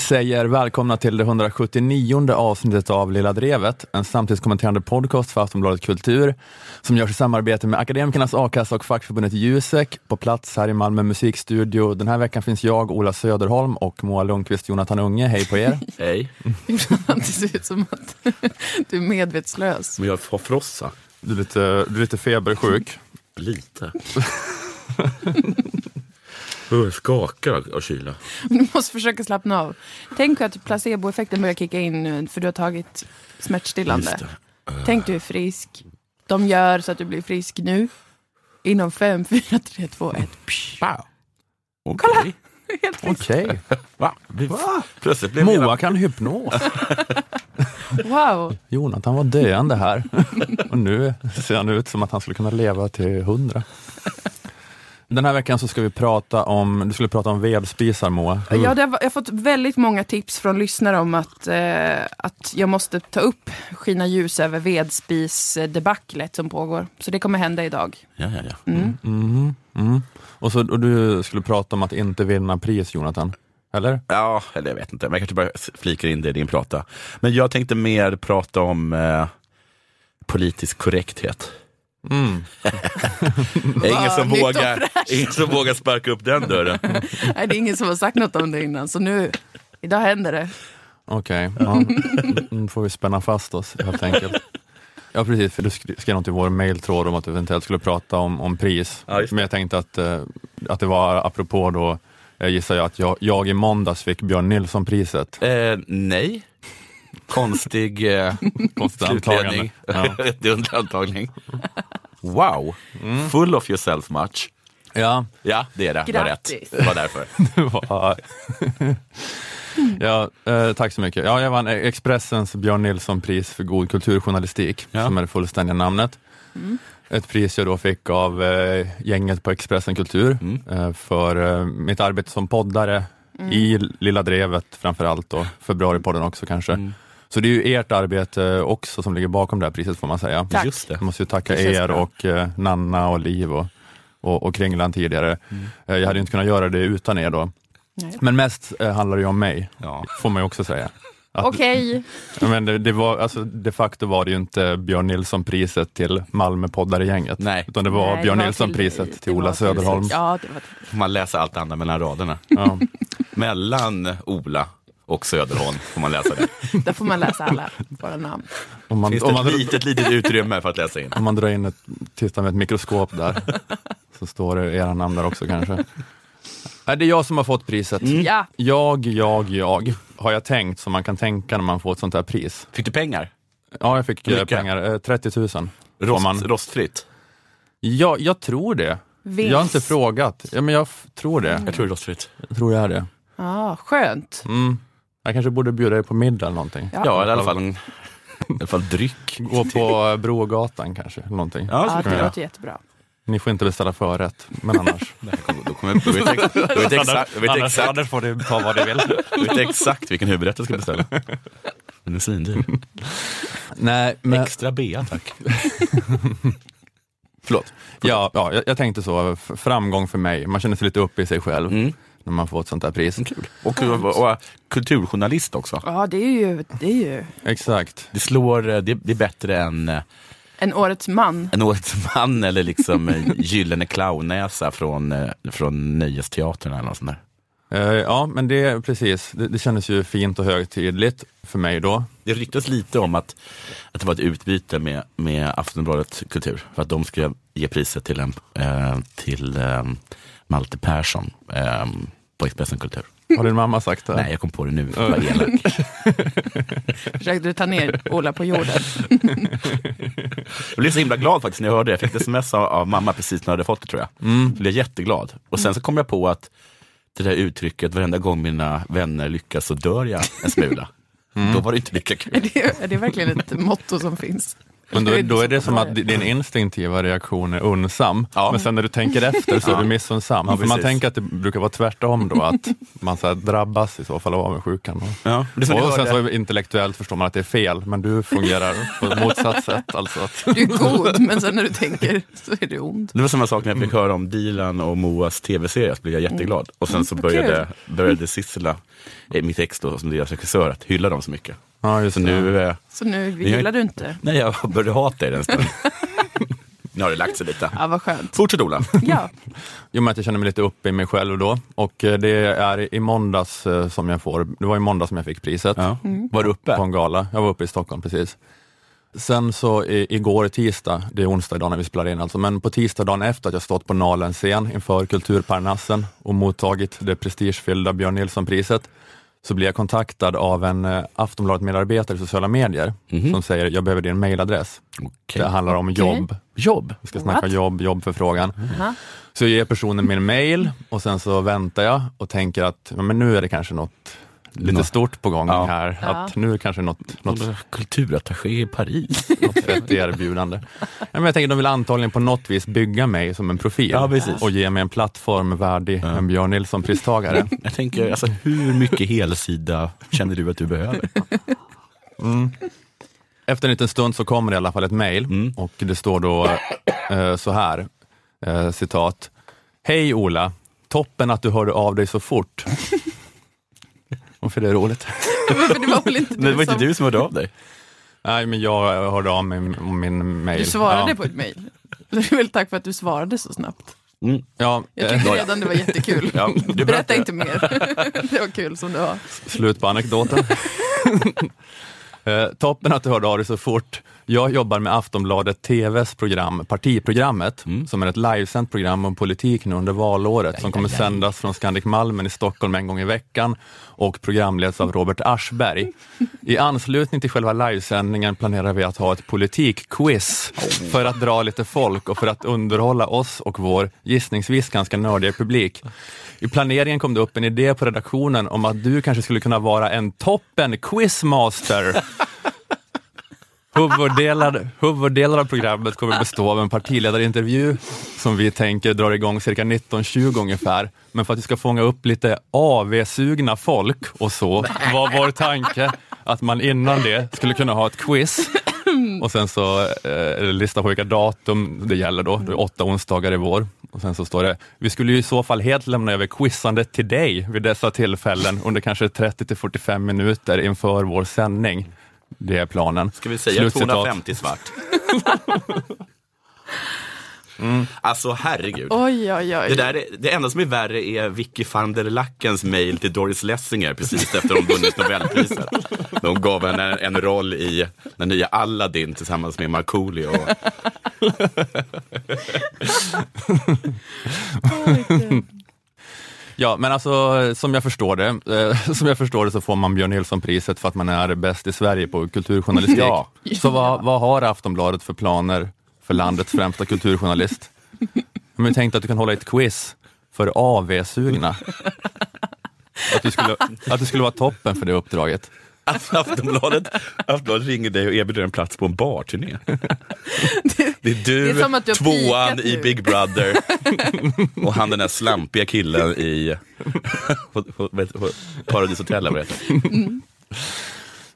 Vi säger välkomna till det 179 avsnittet av Lilla Drevet, en samtidskommenterande podcast för Aftonbladet Kultur som görs i samarbete med Akademikernas A-kassa och fackförbundet Jusek på plats här i Malmö musikstudio. Den här veckan finns jag, Ola Söderholm och Moa Lundqvist, Jonathan Unge. Hej på er! Hej. det ser ut som att du är medvetslös. Men jag har frossa. Du är lite, du är lite febersjuk. Lite. Jag skakar av kyla. Du måste försöka slappna av. Tänk att placeboeffekten börjar kicka in nu för du har tagit smärtstillande. Det. Tänk du är frisk. De gör så att du blir frisk nu. Inom fem, fyra, tre, två, ett. Wow. Okej. Helt frisk. Okej. Va? Vi- Plötsligt blev Moa hela... kan hypnos. Wow. Jonathan var döende här och nu ser han ut som att han skulle kunna leva till hundra. Den här veckan så ska vi prata om, du skulle prata om vedspisar Moa. Hur- Ja, det har, jag har fått väldigt många tips från lyssnare om att, eh, att jag måste ta upp skina ljus över vedspisdebaclet som pågår. Så det kommer hända idag. Ja, ja, ja. Mm. Mhm, mm. Och, så, och du skulle prata om att inte vinna pris Jonathan, eller? Ja, eller jag vet inte. Men jag kanske bara flikar in det i din prata. Men jag tänkte mer prata om eh, politisk korrekthet. Mm. Det är ingen som, vågar, ingen som vågar sparka upp den dörren. Nej, det är ingen som har sagt något om det innan, så nu, idag händer det. Okej, ja. nu får vi spänna fast oss helt enkelt. Ja precis, för du skrev något i vår mejltråd om att du eventuellt skulle prata om, om pris. Ja. Men jag tänkte att, eh, att det var apropå då, jag gissar jag att jag, jag i måndags fick Björn Nilsson-priset. Eh, nej. Konstig eh, Konstigt slutledning. Ja. Under antagning. Wow. Full of yourself much. Ja, Ja, det är det. Det var rätt. Grattis. Det var därför. det var... ja, eh, tack så mycket. Ja, jag vann Expressens Björn Nilsson-pris för god kulturjournalistik, Ja. som är det fullständiga namnet. Ett pris jag då fick av eh, gänget på Expressen Kultur Mm. eh, för eh, mitt arbete som poddare i Lilla Drevet framför allt och Februaripodden också kanske. Mm. Så det är ju ert arbete också som ligger bakom det här priset får man säga. Tack. Just det. Jag måste ju tacka er och eh, Nanna och Liv och, och, och Kringlan tidigare. Eh, jag hade inte kunnat göra det utan er då. Nej. Men mest eh, handlar det ju om mig, Ja. får man ju också säga. Okej, Men det, det var, alltså, de facto var det ju inte Björn Nilsson-priset till Malmö poddare-gänget, Nej. utan det var Nej, Björn Nilsson-priset till, det Ola Söderholm. Ja, det var till. Man läsa allt annat mellan raderna. Ja. Mellan Ola och Söderholm får man läsa det. Där får man läsa alla våra namn. Om, man, Finns om, det man, ett litet, litet utrymme för att läsa in. om man drar in ett, tittar med ett mikroskop där, så står det era namn där också kanske. Nej, det är jag som har fått priset. Ja, Jag, jag, jag, har jag tänkt som man kan tänka när man får ett sånt här pris. Fick du pengar? Ja, jag fick Hur eh, pengar, eh, 30 000. får Rost, man. Rostfritt? Ja, jag tror det. vinst. Jag har inte frågat. Ja, men jag tror det. Jag tror det är rostfritt. Jag tror det är det. Ja, skönt. Mm. Jag kanske borde bjuda dig på middag eller någonting. Ja, Ja, i alla fall, en, i alla fall dryck. Gå på Brogatan kanske, eller någonting. Ja, ja det låter jättebra. Ni får inte beställa förrätt, men annars. Då kommer- Då kommer- då vet jag ex- då vet jag exakt- då vet jag exakt- får du ta vad du vill. då vet exakt vilken huvudrätt jag ska beställa. Den är svindyr. Nej, men Extra bea tack. Förlåt. ja, ja, jag, jag tänkte så, framgång för mig. Man känner sig lite uppe i sig själv Mm. När man får ett sånt här pris. Kul. Och, och, och kulturjournalist också. Ja, det är ju, det är ju Exakt. Det slår, eh, det, det är bättre än eh, en årets man. en Årets man eller liksom Gyllene clownnäsa från, eh, från Nöjesteatern eller något sånt där. Ja, men det precis. Det, det kändes ju fint och högtidligt för mig då. Det ryktas lite om att, att det var ett utbyte med, med Aftonbladet Kultur för att de ska ge priset till, en, till Malte Persson eh, på Expressen Kultur. Har din mamma sagt det? Nej, jag kom på det nu. Vad elak. Försökte du ta ner Ola på jorden? Jag blev så himla glad faktiskt när jag hörde det. Jag fick ett sms av, mamma precis när jag hade fått det tror jag. Mm. Jag blev jätteglad. Och sen så kom jag på att det där uttrycket, varenda gång mina vänner lyckas så dör jag en smula. Då var det inte lika Är kul. det, är det verkligen ett motto som finns? Men då, då är det som att din instinktiva reaktion är unsam, Ja. men sen när du tänker efter så är du missunnsam. Ja, man tänker att det brukar vara tvärtom då, att man så här drabbas i så fall av avundsjukan. Ja, och sen så intellektuellt förstår man att det är fel, men du fungerar på ett motsatt sätt. Alltså Du är god, men sen när du tänker så är du ond. Det var samma sak när jag fick höra om Dilan och Moas tv-serie, så blev jag jätteglad. Och sen så Mm, började, började Sissela, eh, mitt ex då, som deras regissör, att hylla dem så mycket. Ja, just Så nu, eh, Så nu gillar du inte. nej jag började hata er en stund. nu har det lagt sig lite. Ja, vad skönt. Fortsätt Ola. Ja, Jo, men att jag känner mig lite uppe i mig själv då. Och eh, det är i måndags eh, som jag får, det var i måndags som jag fick priset. Ja. Var du uppe? på en gala. Jag var uppe i Stockholm precis. Sen så i, igår tisdag, det är onsdag idag när vi spelar in alltså, men på tisdag dagen efter att jag stått på Nalens scen inför Kulturparnassen och mottagit det prestigefyllda Björn Nilsson-priset, så blir jag kontaktad av en eh, Aftonbladet-medarbetare i sociala medier som säger, jag behöver din mailadress. Okej. Det handlar om Okej. jobb. Jobb? Vi ska snacka What? jobb, jobbförfrågan. Aha. Så jag ger personen min mail och sen så väntar jag och tänker att men nu är det kanske något lite Nå- stort på gång Ja. här. Ja. Att nu kanske något, något Kulturattaché i Paris. något fett erbjudande. Ja, men jag tänker de vill antagligen på något vis bygga mig som en profil Ja, och ge mig en plattform värdig en Björn Nilsson-pristagare. Jag tänker, alltså, hur mycket helsida känner du att du behöver? Efter en liten stund så kommer det i alla fall ett mejl Mm. och det står då eh, så här, eh, citat. Hej Ola, toppen att du hörde av dig så fort. Varför är det roligt? För det var väl inte du det var inte som... du som hörde av dig? Nej, men jag hörde av mig om min mail. Du svarade ja. på ett mejl. Det är väl tack för att du svarade så snabbt. Mm. Ja, Jag eh, tyckte redan det var jättekul. Ja, du Berätta berättar. inte mer. Det var kul som det var. Slut på anekdoten. eh, toppen att du hörde av dig så fort. Jag jobbar med Aftonbladet TVs program, Partiprogrammet, Mm. som är ett livesänt program om politik nu under valåret som kommer sändas från Scandic Malmen i Stockholm en gång i veckan och programleds av Robert Aschberg. I anslutning till själva livesändningen planerar vi att ha ett politikquiz för att dra lite folk och för att underhålla oss och vår gissningsvis ganska nördiga publik. I planeringen kom det upp en idé på redaktionen om att du kanske skulle kunna vara en toppen quizmaster. Huvuddelar, huvuddelar av programmet kommer bestå av en partiledarintervju som vi tänker drar igång cirka 19.20 ungefär. Men för att vi ska fånga upp lite AV-sugna folk och så var vår tanke att man innan det skulle kunna ha ett quiz och sen så eh, lista på vilka datum det gäller då. Det är åtta onsdagar i vår. Och sen så står det, vi skulle ju i så fall helt lämna över quizandet till dig vid dessa tillfällen under kanske 30 till 45 minuter inför vår sändning. Det är planen. Ska vi säga Slutcitat. 250 svart? Mm. Alltså herregud. Oj, oj, oj. Det, där är, det enda som är värre är Vicky van der Lackens mail till Doris Lessinger precis efter de vunnit Nobelpriset. De gav henne en, en roll i den nya Aladdin tillsammans med Markoolio. Och, Ja, men alltså som jag förstår det, eh, som jag förstår det så får man Björn Nilsson-priset för att man är bäst i Sverige på kulturjournalistik. Ja. Så vad, vad har Aftonbladet för planer för landets främsta kulturjournalist? Men jag tänkte att du kan hålla ett quiz för AV-sugna. Att du, skulle, att du skulle vara toppen för det uppdraget. Aftonbladet, Aftonbladet ringer dig och erbjuder en plats på en barturné. Det är du, Det är du tvåan i. Big Brother och han den där slampiga killen i på, på, på, på Paradis Hotel. eller vad det heter.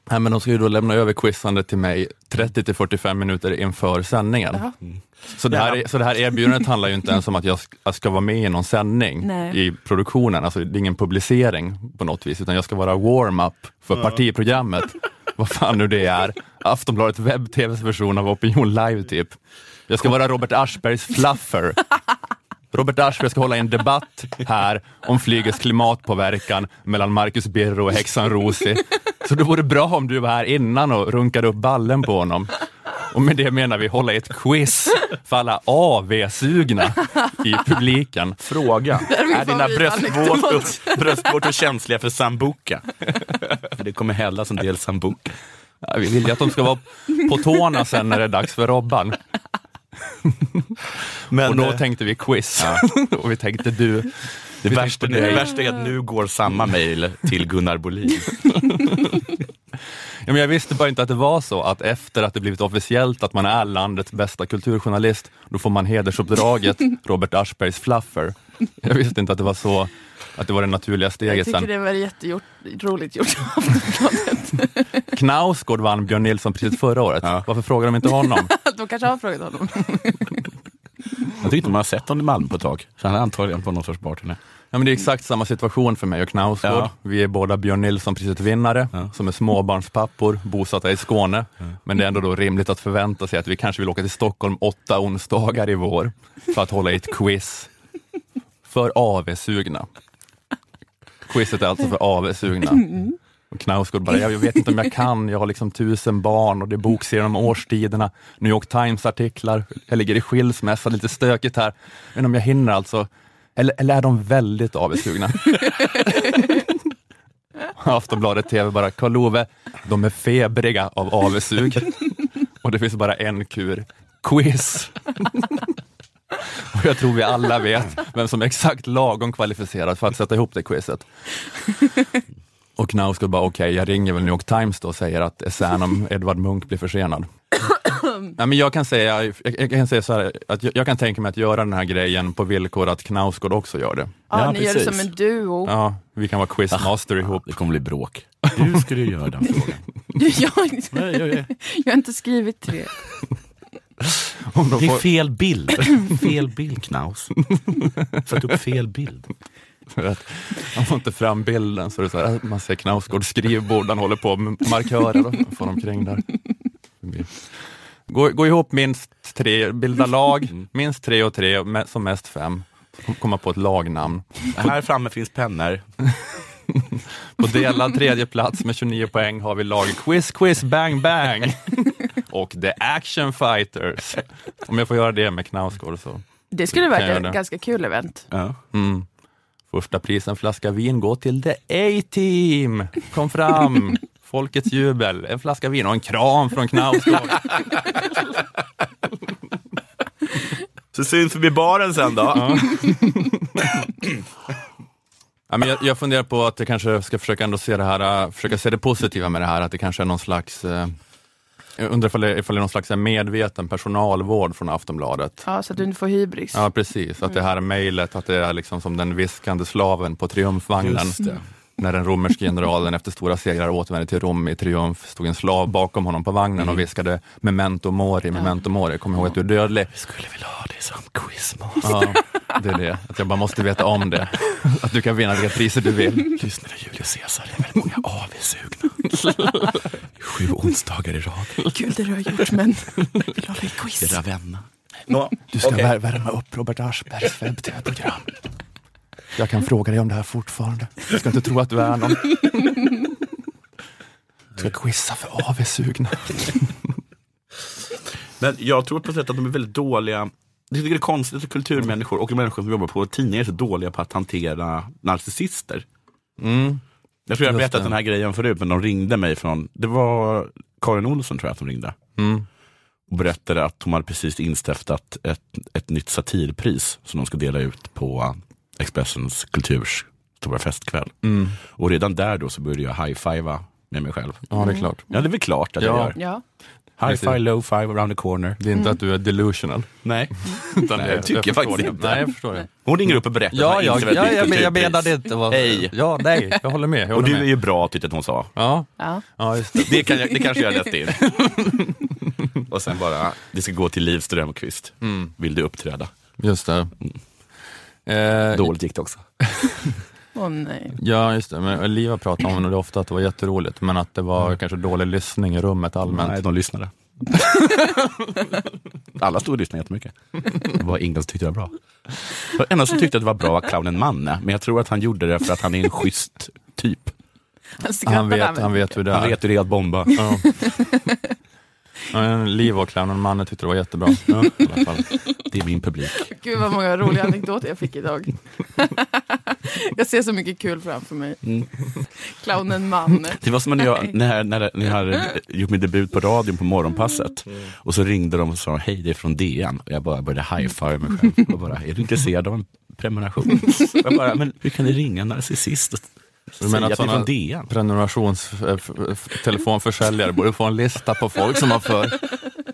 Nej, men de ska ju då lämna över quizandet till mig 30 till 45 minuter inför sändningen. Jaha. Så det, här, så det här erbjudandet handlar ju inte ens om att jag ska, jag ska vara med i någon sändning Nej. i produktionen, alltså det är ingen publicering på något vis, utan jag ska vara warm-up för partiprogrammet. Vad fan nu det är. Aftonbladet webb-tvs version av Opinion live typ. Jag ska vara Robert Aschbergs fluffer. Robert Aschberg ska hålla en debatt här om flygets klimatpåverkan mellan Marcus Birro och häxan Rosi. Så det vore bra om du var här innan och runkade upp ballen på honom. Och med det menar vi hålla ett quiz för alla AV-sugna i publiken. Fråga, är är dina bröstvårtor, bröstvårtor känsliga för sambuca? För det kommer hällas en del sambuca. Vi vill ju att de ska vara på tårna sen när det är dags för Robban. Men Och då eh, tänkte vi quiz. och vi tänkte du, det, vi värsta, det värsta är att nu går samma mejl till Gunnar Bolin. Ja, men jag visste bara inte att det var så att efter att det blivit officiellt att man är landets bästa kulturjournalist, då får man hedersuppdraget Robert Aschbergs fluffer. Jag visste inte att det var så, att det var det naturliga Jag steget tycker sen. det var jätteroligt gjort av Aftonbladet. Knausgård vann Björn Nilsson-priset förra året. Ja. Varför frågar de inte honom? De kanske har frågat honom. Jag tyckte man har sett honom i Malmö på ett tag. Så han är antagligen på någon sorts barturné. Ja, men det är exakt samma situation för mig och Knausgård. Ja. Vi är båda Björn Nilsson-priset vinnare, Ja. som är småbarnspappor, bosatta i Skåne. Men det är ändå då rimligt att förvänta sig att vi kanske vill åka till Stockholm åtta onsdagar i vår för att hålla i ett quiz för AV-sugna. Quizet är alltså för AV-sugna. Och Knausgård bara, jag vet inte om jag kan, jag har liksom tusen barn och det är bokserier om årstiderna, New York Times-artiklar, jag ligger i skilsmässa, lite stökigt här. Men om jag hinner alltså, eller, eller är de väldigt avundsugna? Aftonbladet TV bara, Karl Ove, de är febriga av avundsug. Och det finns bara en kur, quiz. Och jag tror vi alla vet vem som är exakt lagom kvalificerad för att sätta ihop det quizet. Och Knausgård bara, okej, jag ringer väl New York Times då och säger att essän om Edvard Munch blir försenad. Nej, men jag, kan säga, jag, jag kan säga så här, att jag, jag kan tänka mig att göra den här grejen på villkor att Knausgård också gör det. Ja, Ja, ni gör det precis. som en duo. Ja, vi kan vara quizmaster ihop. Det kommer bli bråk. Hur ska du göra den frågan? Du, jag, Nej, jag, jag. jag har inte skrivit till det. Om de Det är får, fel bild. Fel bild Knaus. Satt upp fel bild. Man får inte fram bilden, så det är så här, man ser Knausgårds skrivbord, han håller på med markörer och får omkring där. Gå, gå ihop minst tre, bilda lag, minst tre och tre, som mest fem. Komma på ett lagnamn. Här framme finns pennor. På delad tredje plats med 29 poäng har vi laget Quiz Quiz Bang Bang och The Action Fighters. Om jag får göra det med Knausgård så. Det skulle verka göra ett ganska kul event. Ja. Mm. Första pris en flaska vin går till The A-Team. Kom fram. Folkets jubel. En flaska vin och en kram från Knausgård. Så syns vi vid baren sen då. Ja. Ja, men jag, jag funderar på att jag kanske ska försöka ändå se det här, äh, försöka se det positiva med det här, att det kanske är någon slags eh, jag undrar ifall det, ifall det är någon slags medveten personalvård från Aftonbladet. Ja, så att du inte får hybris. Ja precis, att det här mejlet, att det är liksom som den viskande slaven på triumfvagnen. När den romerske generalen efter stora segrar återvände till Rom i triumf, stod en slav bakom honom på vagnen och viskade memento mori, memento mori, kom ihåg att du är dödlig. Jag skulle vilja ha det som quizmaster. Ja, det är det. Att jag bara måste veta om det. Att du kan vinna vilka priser du vill. Lyssna till Julius Caesar, det är väldigt många avsugna. Sju onsdagar i rad. Kul det du har gjort, men jag vill hålla i quiz. Era vänner. Nå, Du ska vär- värma upp Robert Aschbergs webb-tv-program. Jag kan fråga dig om det här fortfarande. Du ska inte tro att du är någon. Du ska quizza för AV-sugna. Men jag tror på sätt att de är väldigt dåliga. Jag tycker det är konstigt att kulturmänniskor och människor som jobbar på tidningar är så dåliga på att hantera narcissister. Mm. Jag tror jag Just berättat den här grejen förut, men de ringde mig från, det var Karin Olsson tror jag som ringde. Mm. Och berättade att hon hade precis instiftat ett, ett nytt satirpris som de ska dela ut på Expressens kulturs stora festkväll. Mm. Och redan där då så började jag high-fivea med mig själv. Ja, det är klart. Ja, det är väl klart att Ja. jag gör. Ja. High-five, low-five, around the corner. Det är inte att du är delusional. Nej, Utan Nej, det- jag tycker förstår faktiskt det. inte. Nej, jag förstår det. hon ringer upp och berättar Ja, hon ja, jag, nytt jag menade inte. Vad, Hej. Ja, nej, jag håller med. Jag Och håller du är ju bra tyckte att hon sa. Ja, Ja. ja, just det. Det, kan jag, det kanske jag läste in. och sen bara, det ska gå till Liv Strömquist. Mm. Vill du uppträda? Just det. Eh, Dåligt gick det också. Åh nej. Ja, just det. Men Liva pratade om det ofta, att det var jätteroligt, men att det var kanske dålig lyssning i rummet allmänt. Nej, de lyssnade. Alla stod och lyssnade jättemycket. Det var ingen som tyckte det var bra. Den enda som tyckte att det var bra var clownen Manne, men jag tror att han gjorde det för att han är en schysst typ. Han Han vet, han vet hur det Han är. vet hur det är att bomba. Ja. Ja, Liv och clownen Manne tyckte det var jättebra. Ja, i alla fall. Det är min publik. Gud vad många roliga anekdoter jag fick idag. jag ser så mycket kul framför mig. Mm. Clownen Manne. Det var som när jag, när, när, när jag hade gjort min debut på radion på morgonpasset. Och så ringde de och sa hej det är från DN. Och jag bara började high-five mig själv. Och bara, är du intresserad av en prenumeration? Jag bara, men hur kan ni ringa en narcissist Du menar att DN. Prenumerationstelefonförsäljare borde få en lista på folk som har för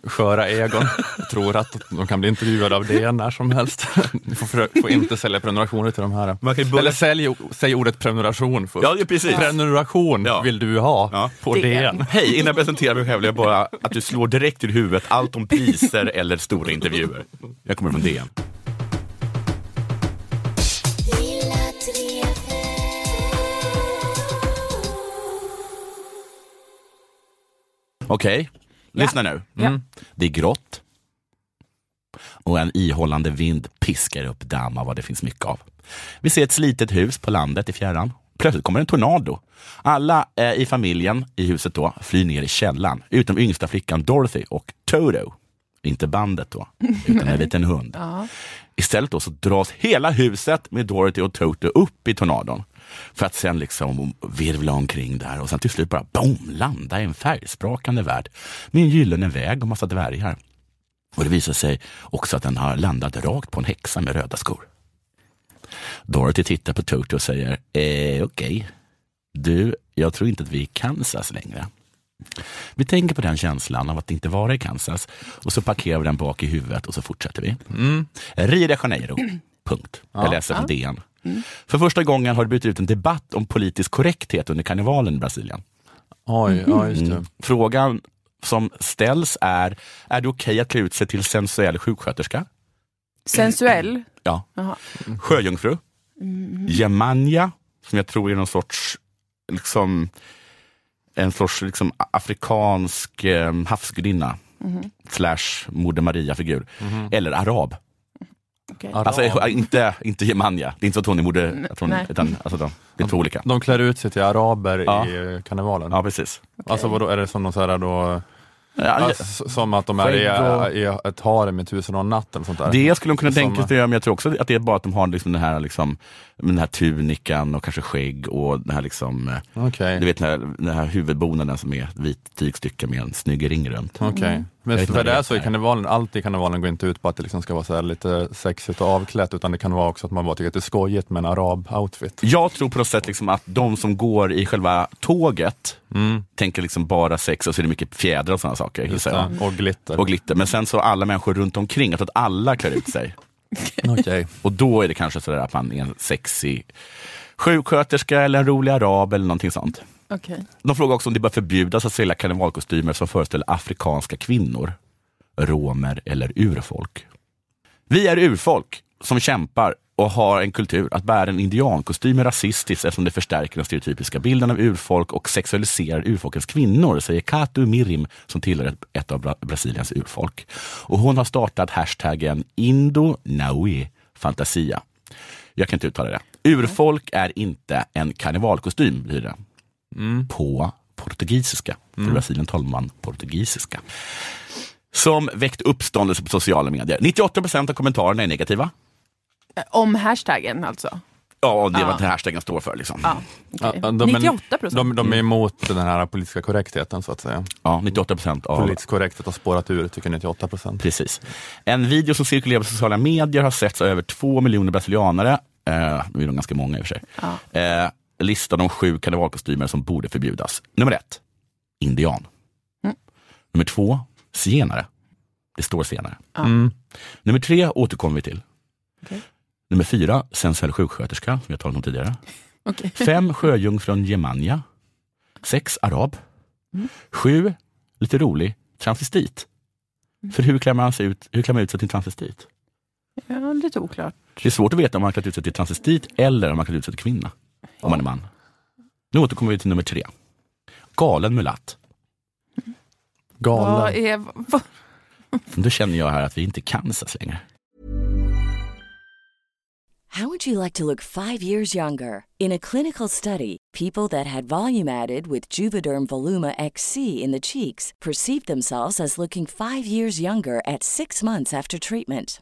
sköra och tror att de kan bli intervjuade av DN när som helst. Ni får, får inte sälja prenumerationer till de här. Eller sälj, säg ordet prenumeration först. Ja, precis. Prenumeration Ja. vill du ha Ja. på DN. DN. Hej, innan jag presenterar mig själv vill jag bara att du slår direkt ur huvudet allt om priser eller stora intervjuer. Jag kommer från DN. Okej, lyssna nu. Ja. Det är grått och en ihållande vind piskar upp damm av vad det finns mycket av. Vi ser ett slitet hus på landet i fjärran. Plötsligt kommer en tornado. Alla eh, i familjen i huset då flyr ner i källaren, utom yngsta flickan Dorothy och Toto. Inte bandet då, utan en liten hund. Istället då så dras hela huset med Dorothy och Toto upp i tornadon. För att sen liksom virvla omkring där och sen till slut bara boom, landa i en färgsprakande värld med en gyllene väg och massa dvärgar. Och det visar sig också att den har landat rakt på en häxa med röda skor. Dorothy tittar på Toto och säger, eh, okej, du, jag tror inte att vi är i Kansas längre. Vi tänker på den känslan av att inte vara i Kansas och så parkerar vi den bak i huvudet och så fortsätter vi. Rio de Janeiro. Punkt. Jag läser från DN. För första gången har det brutit ut en debatt om politisk korrekthet under karnevalen i Brasilien. Oj, ja just det. Mm. Frågan som ställs är, är det okej att klä ut sig till sensuell sjuksköterska? Sensuell. Ja. Jaha. Sjöjungfru? Jemanja, som jag tror är någon sorts, liksom, en sorts liksom, afrikansk eh, havsgudinna. Slash Moder Maria-figur. Eller arab. Arab. Alltså inte, inte Jemanja, det är inte så att hon är moder, tror, Nej. utan alltså, de, det är två olika. De klär ut sig till araber Ja. i karnevalen. Ja, precis. Alltså vadå, är det som någon så här då, Ja, alltså, som att de är i, i ett harem i tusen och natt eller sånt där? Det skulle de kunna Som- tänka sig, men jag tror också att det är bara att de har liksom den här, liksom, den här tunikan och kanske skägg och den här, liksom, eh, Okej, du vet, den här, den här huvudbonaden som är vit tygstycke med en snygg ring runt. okej. Men för det är så i karnevalen, allt i karnevalen går inte ut på att det liksom ska vara så här lite sexigt och avklätt, utan det kan vara också att man bara tycker att det är skojigt med en arab-outfit. Jag tror på något sätt liksom att de som går i själva tåget Mm, tänker liksom bara sex och så är det mycket fjädrar och sådana saker. just det. Och glitter. Och glitter. Men sen så alla människor runt omkring, jag tror att alla klär ut sig. Okej. Och då är det kanske sådär att man är en sexig sjuksköterska eller en rolig arab eller någonting sånt. Okay. De frågar också om det bör förbjudas att sälja karnevalkostymer som föreställer afrikanska kvinnor, romer eller urfolk. Vi är urfolk som kämpar och har en kultur. Att bära en indiankostym är rasistiskt eftersom det förstärker den stereotypiska bilden av urfolk och sexualiserar urfolkens kvinnor, säger Katu Mirim som tillhör ett, av Brasiliens urfolk. Och hon har startat hashtaggen Indo Naui Fantasia. Jag kan inte uttala det. Urfolk är inte en karnevalkostym, blir det på portugisiska. För i Brasilien talar man portugisiska. Som väckt uppståndelse på sociala medier. 98 procent av kommentarerna är negativa. Eh, Om hashtaggen alltså? Ja, och det är Ja. vad hashtaggen står för. Liksom. Ja. Ja, okej. de, men 98 procent? de, de är emot den här politiska korrektheten så att säga. Ja, 98 procent av... Politisk korrekthet har spårat ur, tycker 98 procent. Precis. En video som cirkulerar på sociala medier har setts av över två miljoner brasilianare. Eh, nu är de ganska många i och för sig. Ja. Eh, listar de sju karnevalkostymer som borde förbjudas. Nummer ett, indian. Mm. Nummer två, zigenare. Det står zigenare. Mm. Nummer tre återkommer vi till. Okej. Nummer fyra, sensuell sjuksköterska, som jag talat om tidigare. Okej. Fem, sjöjungfrun Jemanja. Sex, arab. Sju, lite rolig, transvestit. För hur klär man, sig ut, hur klär man ut sig till transvestit? Ja, lite oklart. Det är svårt att veta om man klätt ut sig till transvestit eller om man klätt ut sig till kvinna. Om man är man. Nu återkommer vi till nummer tre. Galen mulatt. Galen. Vad är... Vad? Då känner jag här att vi inte är Kansas längre. How would you like to look five years younger? In a clinical study, people that had volume added with Juvederm Voluma XC in the cheeks perceived themselves as looking five years younger at six months after treatment.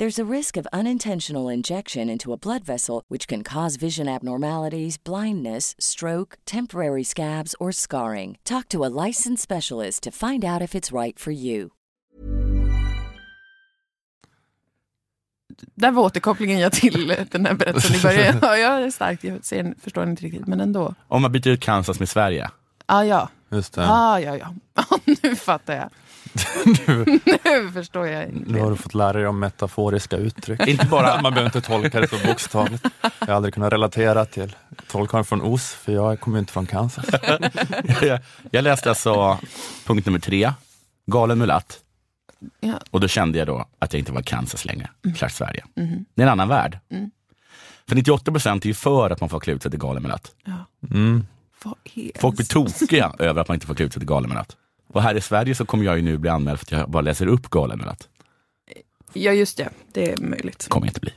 There's a risk of unintentional injection into a blood vessel, which can cause vision abnormalities, blindness, stroke, temporary scabs, or scarring. Talk to a licensed specialist to find out if it's right for you. Där var återkopplingen jag till den här berättelsen i början. Ja, jag är starkt, jag ser, förstår inte riktigt, men ändå. Om man byter ut Kansas med Sverige. Ah, ja, Just det. ah, ja, ja. Nu fattar jag. nu förstår jag. Nu har du fått lära dig om metaforiska uttryck. Inte bara, Man behöver inte tolka det så bokstavligt. Jag har aldrig kunnat relatera till trollkarlen från Os, för jag kommer inte från Kansas. jag, läste alltså punkt nummer tre, galen mulatt. Ja. Och då kände jag då att jag inte var Kansas längre, slash Sverige. Det är en annan värld. För 98 procent är ju för att man får klä ut sig till galen mulatt. Ja. Mm. Folk blir tokiga över att man inte får klä ut sig till galen mulatt. Och här i Sverige så kommer jag ju nu bli anmäld för att jag bara läser upp galen mulatt. Ja, just det. Det är möjligt. kommer jag inte bli.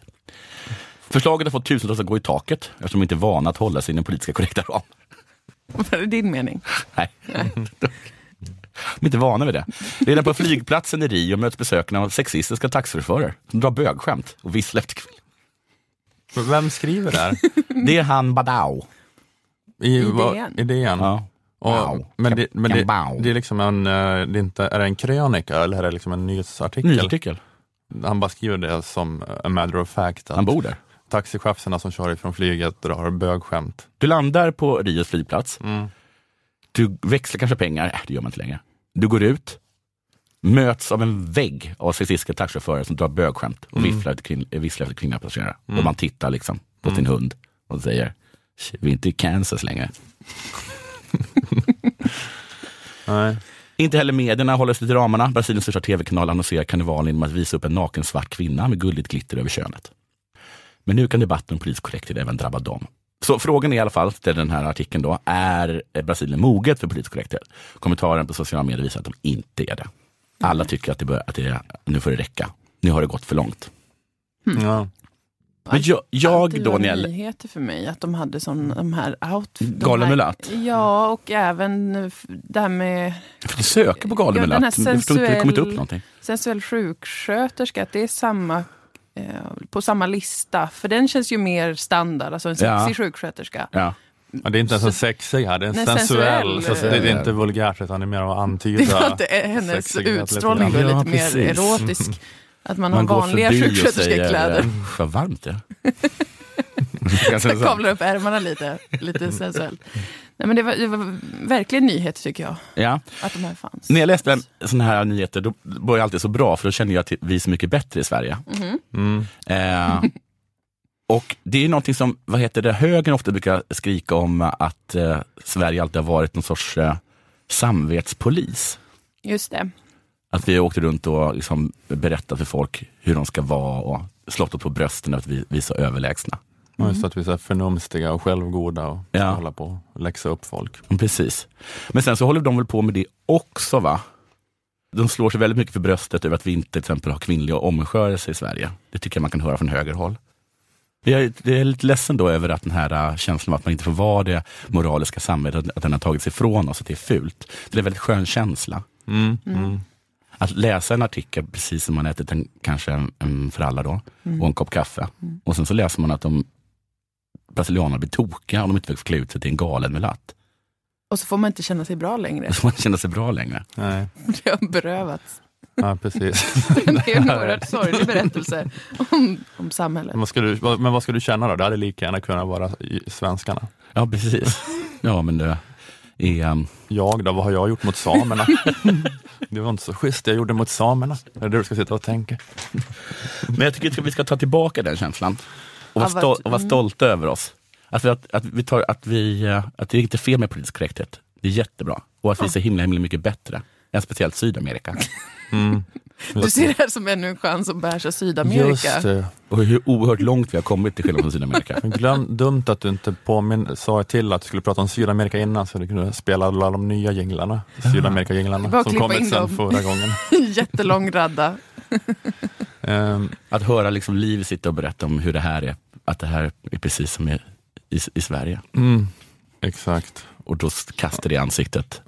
Förslaget har fått tusentals att gå i taket eftersom de inte är vana att hålla sig i den politiska korrekta ram. Vad är din mening? Nej. De är inte vana vid det. Redan på flygplatsen i Rio möts besökarna av sexistiska taxichaufförer som drar bögskämt och visslar efter kvinnor. Vem skriver det här? Det är han Badao. I, I DN? I DN? Ja. Och, Wow. men det, men det, det är liksom en, eh, det är, inte, är det en krönika eller är det liksom en nyhetsartikel? Nyhetsartikel. Han bara skriver det som a matter of fact. Han bor där. Taxichaufförerna som kör ifrån flyget drar bögskämt. Du landar på Rios flygplats. Mm. Du växlar kanske pengar. Äh, det gör man inte längre. Du går ut, möts av en vägg av sexistiska taxichaufförer som drar bögskämt och Mm. visslar eh, visslar efter kvinnliga passagerare. Och man tittar liksom på sin hund och säger, vi är inte i Kansas längre. Nej. Inte heller medierna håller sig till ramarna. Brasiliens största tv-kanal annonserar karnevalen genom att visa upp en naken svart kvinna med gulligt glitter över könet. Men nu kan debatten om politisk korrekthet även drabba dem. Så frågan är i alla fall, till den här artikeln då, är Brasilien moget för politisk korrekthet? Kommentaren på sociala medier visar att de inte är det. Alla tycker att, det bör, att det är, nu får det räcka. Nu har det gått för långt. Ja. Men jag, jag då var jag, nyheter för mig att de hade sån, de här out... de Galen mulatt? Ja, och även det här med för du söker på galen Ja, mulatt, jag förstår inte, det upp sensuell- någonting. sensuell sjuksköterska, att det är samma eh, på samma lista. För den känns ju mer standard, alltså en sexig Ja. sjuksköterska. Ja. Ja, det är inte ens en sexig här, det är en Nej, sensuell. sensuell. Så det är inte vulgärt utan det är mer att Det var antyda. att det är hennes utstrålning grann. lite Ja, mer erotisk. Att man, Man har går vanliga sjuksköterskekläder. säger, "Usch, vad varmt det är. Sant. Kavlar upp ärmarna lite, lite sensuellt. Nej, men det, var, det var verkligen nyhet tycker jag, Ja. att de här fanns. När jag läste sådana här nyheter, då var jag alltid så bra, för då känner jag att vi är så mycket bättre i Sverige. Mm. Eh, och det är någonting som, vad heter det, högern ofta brukar skrika om att eh, Sverige alltid har varit någon sorts eh, samvetspolis. Just det. Att vi åkte runt och liksom berättat för folk hur de ska vara och slått oss på brösten att vi, vi är så överlägsna. Ja, Just att vi är så förnumstiga och självgoda och ska Ja. hålla på och läxa upp folk. Ja, Precis. Men sen så håller de väl på med det också va? De slår sig väldigt mycket för bröstet över att vi inte till exempel har kvinnliga omskärelse i Sverige. Det tycker jag man kan höra från högerhåll. Jag är, jag är lite ledsen då över att den här äh, känslan av att man inte får vara det moraliska samhället, att, att den har tagits ifrån oss, att det är fult. Det är en väldigt skön känsla. Mm. Mm. Att läsa en artikel precis som man ätit en, kanske en, en för alla då, och en kopp kaffe. Och sen så läser man att de brasilianerna blir tokiga om de inte får klä ut sig till en galen mulatt. Och så får man inte känna sig bra längre. Då får man känna sig bra längre. Nej, Det har berövats. ja, precis. Det är en oerhört sorglig berättelse om, om samhället. vad ska du, men vad ska du känna då? Det hade lika gärna kunnat vara svenskarna. Ja, precis. Ja, men det är... um, Jag då, vad har jag gjort mot samerna? det var inte så schysst jag gjorde mot samerna. Det är det du ska sitta och tänka. Men jag tycker att vi ska ta tillbaka den känslan. Och vara, stol- och vara stolta över oss. Att vi, att, att, vi tar, att, vi, eh, att det är inte fel med politisk korrekthet. Det är jättebra. Och att vi är så himla, himla mycket bättre än speciellt Sydamerika. Mm. Du ser det här som ännu en chans att bärsa Sydamerika. Just det. Och hur oerhört långt vi har kommit till skillnad från Sydamerika. Glöm, dumt att du inte påminn, sa till att du skulle prata om Sydamerika innan så du kunde spela alla de nya jinglarna. Sydamerika-jinglarna som kommit in sen dem. förra gången. Jättelång radda. Ehm, Att höra liksom Liv sitta och berätta om hur det här är, att det här är precis som i, i, i Sverige. mm, exakt. Och då kastar det i ansiktet.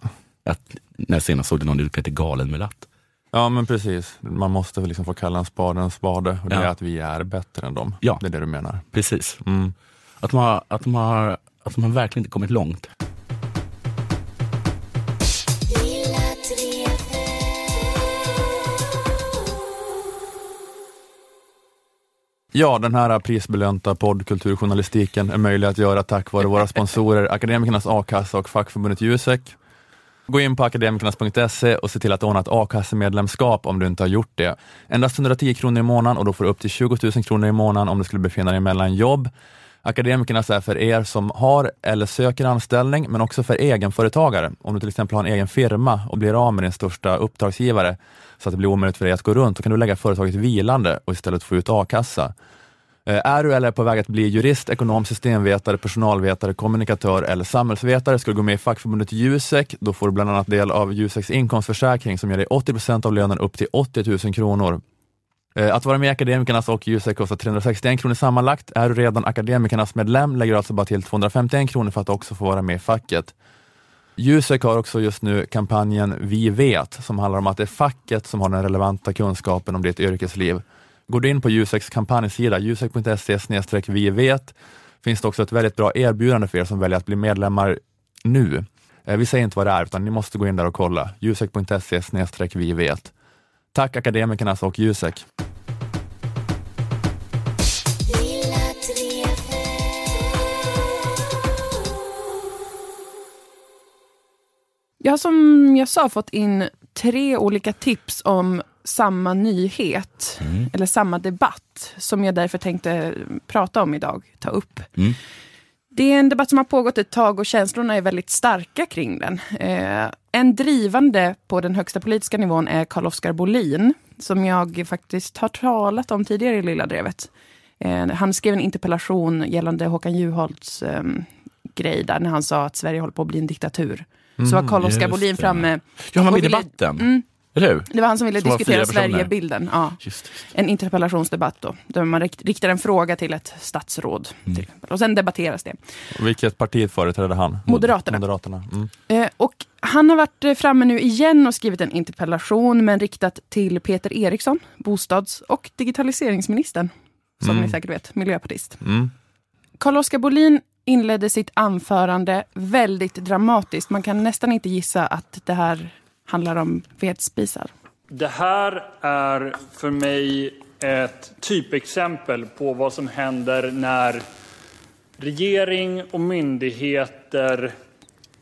Att när jag senast såg det någon ut Peter Galen med latt. Ja men precis, man måste liksom få kalla en spade en spade och det Ja. är att vi är bättre än dem. Ja. Det är det du menar. Precis. Mm. Att de har, att de har, att de har verkligen inte kommit långt. Ja, den här prisbelönta poddkulturjournalistiken är möjlig att göra tack vare våra sponsorer Akademikernas a-kassa och fackförbundet Jusek. Gå in på akademikernas.se och se till att ordna ett a-kassemedlemskap om du inte har gjort det. Endast 110 kronor i månaden och då får du upp till 20 000 kronor i månaden om du skulle befinna dig mellan jobb. Akademikernas är för er som har eller söker anställning, men också för egenföretagare. Om du till exempel har en egen firma och blir av med din största uppdragsgivare, så att det blir omöjligt för dig att gå runt, då kan du lägga företaget vilande och istället få ut a-kassa. Eh, är du eller är på väg att bli jurist, ekonom, systemvetare, personalvetare, kommunikatör eller samhällsvetare ska du gå med i fackförbundet Jusek. Då får du bland annat del av Juseks inkomstförsäkring som ger dig 80% av lönen upp till 80 000 kronor. Eh, att vara med i Akademikernas och Jusek kostar 361 kronor sammanlagt. Är du redan Akademikernas medlem lägger du alltså bara till 251 kronor för att också få vara med i facket. Jusek har också just nu kampanjen Vi vet, som handlar om att det är facket som har den relevanta kunskapen om ditt yrkesliv. Går du in på Juseks kampanjsida, jusek.se vi vet, finns det också ett väldigt bra erbjudande för er som väljer att bli medlemmar nu. Eh, vi säger inte vad det är, utan ni måste gå in där och kolla. jusek.se vi vet. Tack akademikerna och Jusek. Jag har som jag sa fått in tre olika tips om samma nyhet, Mm. eller samma debatt, som jag därför tänkte prata om idag, ta upp. Mm. Det är en debatt som har pågått ett tag och känslorna är väldigt starka kring den. Eh, en drivande på den högsta politiska nivån är Carl-Oskar Bolin, som jag faktiskt har talat om tidigare i Lilla Drevet. Eh, han skrev en interpellation gällande Håkan Juholts eh, grej där, när han sa att Sverige håller på att bli en diktatur. Så var Carl-Oskar Bolin framme. Ja, han var med i debatten. Mm, Eller hur? det var han som ville Som diskutera. Sverigebilden. Ja. Just, just. En interpellationsdebatt då, där man rikt, riktar en fråga till ett statsråd. Mm. Till. Och sen debatteras det. Vilket parti företrädde han? Moderaterna. Moderaterna. Mm. Eh, och han har varit eh, framme nu igen och skrivit en interpellation, men riktat till Peter Eriksson, bostads och digitaliseringsministern. Som Mm. ni säkert vet, miljöpartist. Mm. Carl-Oskar Bolin inledde sitt anförande väldigt dramatiskt. Man kan nästan inte gissa att det här handlar om vedspisar. Det här är för mig ett typexempel på vad som händer när regering och myndigheter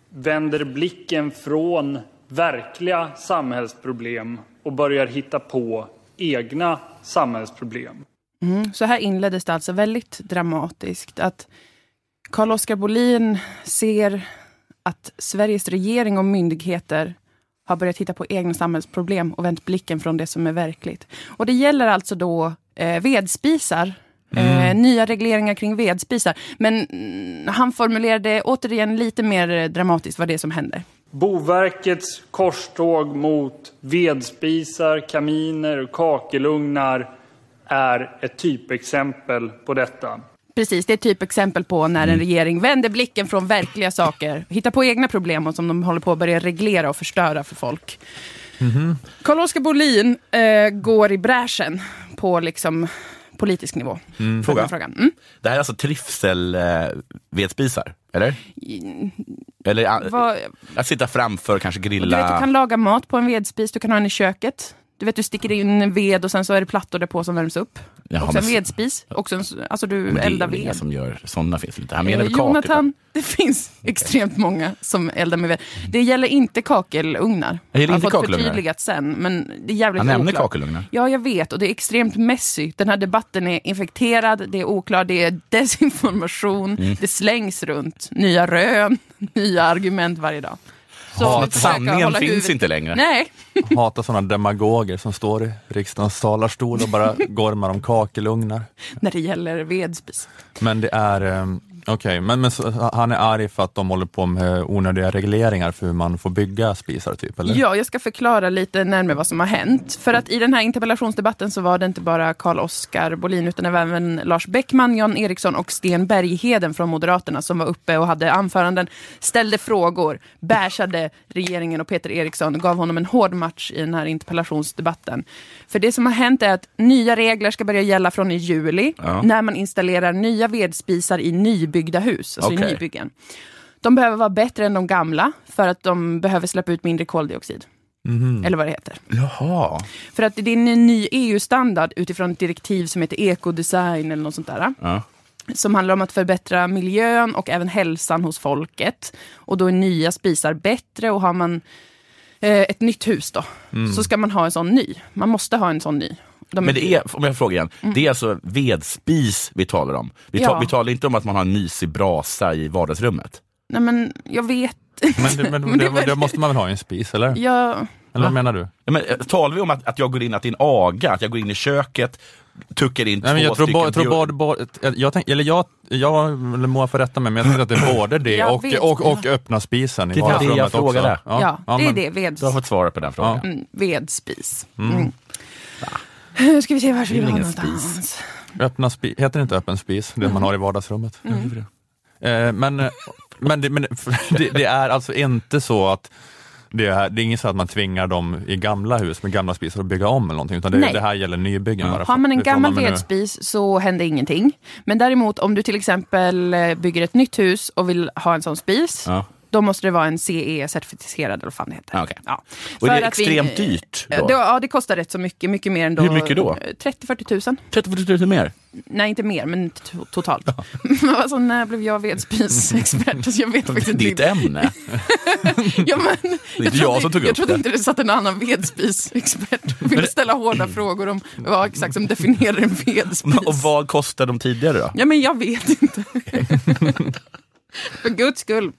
vänder blicken från verkliga samhällsproblem och börjar hitta på egna samhällsproblem. Mm. Så här inleddes det alltså väldigt dramatiskt. Att Carl-Oskar Bolin ser att Sveriges regering och myndigheter har börjat titta på egna samhällsproblem och vänt blicken från det som är verkligt. Och det gäller alltså då eh, vedspisar. Eh, nya regleringar kring vedspisar. Men mm, han formulerade återigen lite mer eh, dramatiskt vad det är som händer. Boverkets korståg mot vedspisar, kaminer och kakelugnar är ett typexempel på detta. Precis, det är ett typexempel på när en regering vänder blicken från verkliga saker, hittar på egna problem och som de håller på att börja reglera och förstöra för folk. Carl-Oskar Bolin eh, går i bräschen på liksom politisk nivå. här Fråga. Frågan. Mm. Det här är alltså trivselvedspisar, eller? Eller a- Vad, att sitta framför, kanske du, vet, grilla. du kan laga mat på en vedspis, du kan ha den i köket. Du vet, du sticker in ved och sen så är det plattor där på som värms upp. Jaha, också en men- vedspis. Också en, alltså du Men det eldar är väl inga ved. som gör sådana finns inte? Han menar väl? Jonathan, det finns extremt många som eldar med ved. Det gäller inte kakelugnar. Det gäller inte kakelugnar? förtydligat sen, men det är jävligt Han nämner kakelugnar. Ja, jag vet och det är extremt messy. Den här debatten är infekterad, det är oklart, det är desinformation, Mm. det slängs runt nya rön, nya argument varje dag. Så Sanningen finns huvudet- inte längre. Nej, Hatar sådana demagoger som står i riksdagens talarstol och bara gormar om kakelugnar. när det gäller vedspis. Men det är, okej, men, men så, han är arg för att de håller på med onödiga regleringar för hur man får bygga spisar typ, eller? Ja, jag ska förklara lite närmare vad som har hänt. För att i den här interpellationsdebatten så var det inte bara Carl-Oskar Bolin utan även Lars Bäckman, Jan Eriksson och Sten Bergheden från Moderaterna som var uppe och hade anföranden, ställde frågor, bärsade regeringen och Peter Eriksson gav honom en hård match i den här interpellationsdebatten. För det som har hänt är att nya regler ska börja gälla från i juli Ja. när man installerar nya vedspisar i nybyggda hus, alltså i nybyggen. De behöver vara bättre än de gamla för att de behöver släppa ut mindre koldioxid. Eller vad det heter. Jaha. För att det är en ny EU-standard utifrån ett direktiv som heter ekodesign eller något sånt där. Ja. Som handlar om att förbättra miljön och även hälsan hos folket. Och då är nya spisar bättre och har man eh, ett nytt hus då, så ska man ha en sån ny. Man måste ha en sån ny. De Men det är, om jag frågar igen, det är alltså vedspis vi talar om? Vi, ta, Ja. vi talar inte om att man har en mysig brasa i vardagsrummet? Nej men jag vet Men, det, men, Men det det, var- det måste man väl ha i en spis, eller? jag, Eller vad menar du? Ja, men, eh, talar vi om att, att jag går in, att det är en aga, att jag går in i köket, tuckar in Nej, men två jag tror, stycken bo, jag tror både, både, jag tänk, eller jag, jag eller Moa får rätta mig, men jag tror att det är både det och, vet. och, och öppna spisen i Det var det jag vardagsrummet frågade. också. ja, det är men- det, veds, Du har fått svara på den frågan. mm, vedspis. Mm. Nu ska vi se, var vi Det är ha ingen någonstans? Öppna spis, heter det inte öppen spis, det man har i vardagsrummet? Eh, men eh, men, det, men det, det är alltså inte så att det är, det är inget så att man tvingar dem i gamla hus med gamla spisar att bygga om eller någonting, utan det, Nej. det här gäller nybyggen bara. Har man en gammal vedspis så händer ingenting. Men däremot om du till exempel bygger ett nytt hus och vill ha en sån spis, Ja. Då måste det vara en CE-certifierad eller vad fan det heter. Ja, okej. Ja. Och För det är att vi- extremt dyrt då? Ja, det, ja, det kostar rätt så mycket. Mycket mer än då. Hur mycket då? 30-40 tusen. 30 000 mer? Nej, inte mer, men to- totalt. Men alltså, när blev jag vedspisexpert? Alltså, jag vet faktiskt inte. Ditt ämne? Ja, men, Det är inte jag som tog jag upp trodde det. inte det satt en annan vedspisexpert och ville ställa hårda frågor om vad exakt som definierar en vedspis. Och vad kostar de tidigare då? Ja, men jag vet inte. För guds skull.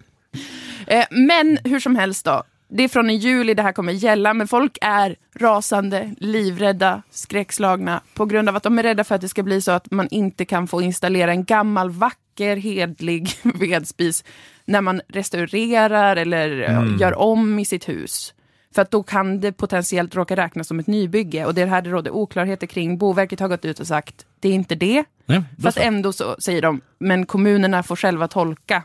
Eh, men hur som helst då. Det är från i juli det här kommer gälla, men folk är rasande, livrädda, skräckslagna på grund av att de är rädda för att det ska bli så att man inte kan få installera en gammal, vacker, hedlig vedspis när man restaurerar eller eh, gör om i sitt hus. För att då kan det potentiellt råka räknas som ett nybygge och det är här det råder oklarheter kring. Boverket har gått ut och sagt, det är inte det. Nej, Fast så. ändå så säger de, men kommunerna får själva tolka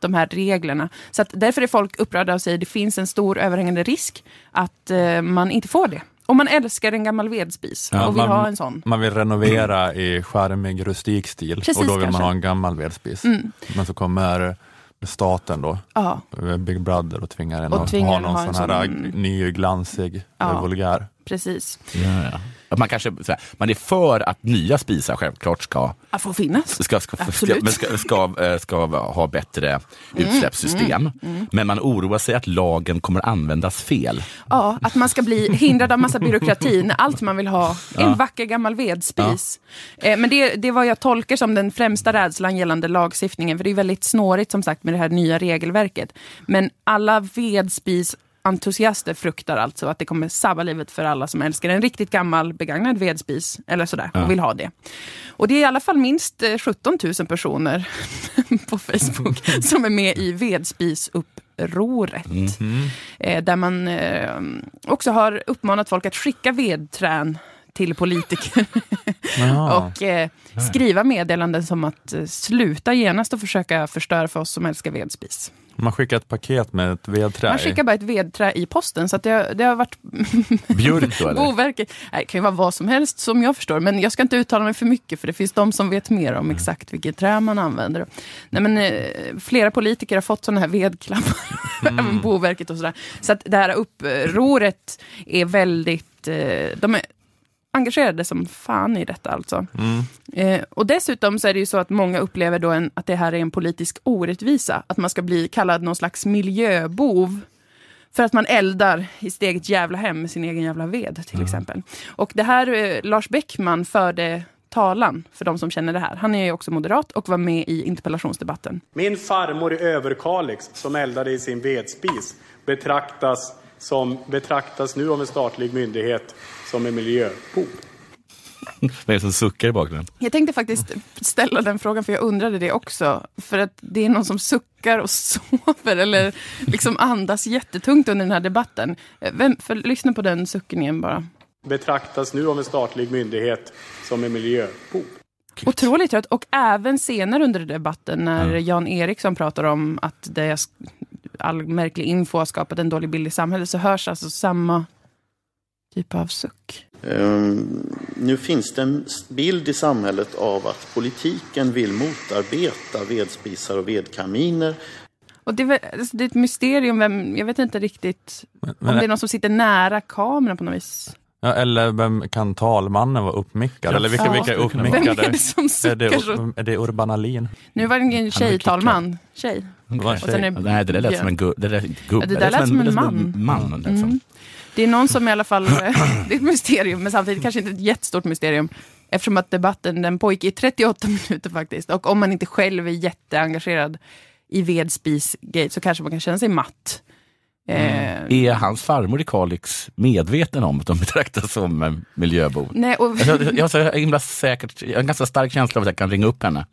de här reglerna. Så att därför är folk upprörda och säger det finns en stor överhängande risk att eh, man inte får det. Om man älskar en gammal vedspis Ja, och vill man- ha en sån. Man vill renovera i charmig rustik stil Precis, och då vill kanske. Mm. man ha en gammal vedspis. Men så kommer staten då, Ja, Big Brother och tvingar en Och att tvingar ha någon att ha en sån här sån- ny glansig Ja. vulgär. precis. Ja, ja. Att Man, kanske, så här, man är för att nya spisar självklart ska, Att få finnas. ska, ska, ska, Absolut. ska, ska, eh, ska ha bättre utsläppssystem. Men man oroar sig att lagen kommer användas fel. Ja, att man ska bli hindrad av massa byråkrati när allt man vill ha är en vacker gammal vedspis. Eh, men det, det är vad jag tolkar som den främsta rädslan gällande lagstiftningen. För det är väldigt snårigt som sagt med det här nya regelverket. Men alla vedspis entusiaster fruktar alltså att det kommer sabba livet för alla som älskar en riktigt gammal begagnad vedspis eller sådär och vill ha det. Och det är i alla fall minst eh, 17 000 personer på Facebook som är med i vedspisuppropet. Eh, där man eh, också har uppmanat folk att skicka vedträn till politiker Ja. och eh, skriva meddelanden som att eh, sluta genast och försöka förstöra för oss som älskar vedspis. Man skickar ett paket med ett vedträ Man skickar bara ett vedträ i posten så att det, det har varit Björk då eller? Boverket. Nej, det kan ju vara vad som helst som jag förstår. Men jag ska inte uttala mig för mycket för det finns de som vet mer om exakt vilket trä man använder. Nej, men, eh, flera politiker har fått sådana här vedklappar. Även Boverket och sådär. Så att det här upproret är väldigt... Eh, de är engagerade som fan i detta alltså. Eh, och dessutom så är det ju så att många upplever då en, att det här är en politisk orättvisa. Att man ska bli kallad någon slags miljöbov. För att man eldar i sitt eget jävla hem med sin egen jävla ved till exempel. Och det här, eh, Lars Bäckman förde talan för de som känner det här. Han är ju också moderat och var med i interpellationsdebatten. Min farmor i Överkalix som eldade i sin vedspis betraktas, som, betraktas nu av en statlig myndighet som en miljöbov. Vem är det som suckar i bakgrunden? Jag tänkte faktiskt ställa den frågan, för jag undrade det också. För att det är någon som suckar och sover eller liksom andas jättetungt under den här debatten. Vem, för, lyssna på den sucken igen bara. Betraktas nu av en statlig myndighet som en miljöbov. Otroligt trött. Och även senare under debatten när Jan Eriksson pratar om att det är all märklig info har skapat en dålig bild i samhället så hörs alltså samma typ av suck. Um, nu finns det en bild i samhället av att politiken vill motarbeta vedspisar och vedkaminer. Och det, är, alltså, det är ett mysterium, vem, jag vet inte riktigt Men, om men, det är någon som sitter nära kameran på något vis. ja, eller vem kan talmannen vara uppmickad? Eller vilka, Ja. vilka är Vem uppmickade? är det som Är det, suckar är det Urban Ahlin? Nu var det en tjejtalman. Tjej. En Och sen Nej, det där lät som en gu- det där, gubbe. Det där lät som en man. man. Mm. Det är någon som i alla fall, det är ett mysterium, men samtidigt kanske inte ett jättestort mysterium. Eftersom att debatten den pågick i 38 minuter faktiskt. Och om man inte själv är jätteengagerad i vedspisgate så kanske man kan känna sig matt. Eh, Är hans farmor i Kalix medveten om att de betraktas som en miljöbov? nej, och, Alltså, jag, har himla säkert, jag har en ganska stark känsla av att jag kan ringa upp henne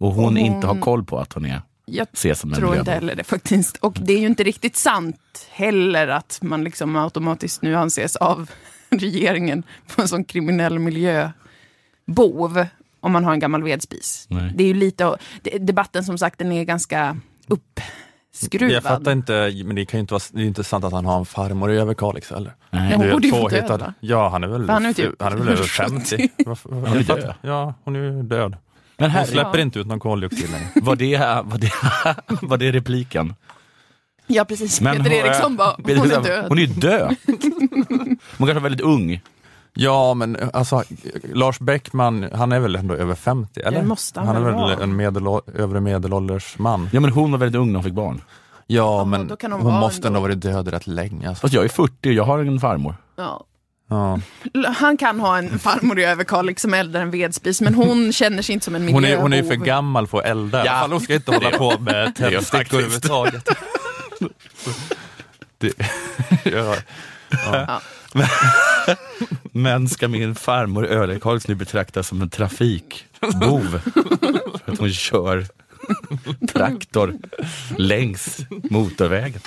och hon, Och hon- inte har koll på att hon är, jag ses som en tror inte heller det faktiskt. Och det är ju inte riktigt sant heller att man liksom automatiskt nu anses av regeringen på en sån kriminell miljöbov om man har en gammal vedspis. Nej. Det är ju lite, debatten som sagt den är ganska uppskruvad. Jag fattar inte, men det kan ju inte vara det är ju inte sant att han har en farmor i Överkalix heller. Nej. Ja, hon är borde ju vara död, va? Ja, han är väl, han är typ han är väl över 50. Varför- är jag fattar- död. Ja, hon är ju död. Men Hon här, släpper inte ut någon koldioxid längre. var, det, var, det, var det repliken? Ja precis, Men Peter hon- Eriksson bara, hon är död. Hon är död. Hon kanske är väldigt ung. Ja, men alltså Lars Bäckman, han är väl ändå över 50? Eller? Det måste han han är väl vara. en medel, övre medelålders man. Ja men hon var väldigt ung när hon fick barn. Ja, men då kan hon hon, vara måste ändå. ändå varit död rätt länge. Alltså. Fast jag är 40 och jag har en farmor. Ja. Ja. Han kan ha en farmor i Överkalix som eldar en vedspis, men hon känner sig inte som en Hon, miljöbov. är, hon är för gammal för att elda. Ja. Ja. Hon ska inte hålla på med Det är tändstickor överhuvudtaget. Det, ja. Men ska min farmor Ölekarls nu betraktas som en trafikbov? för att hon kör traktor längs motorvägen.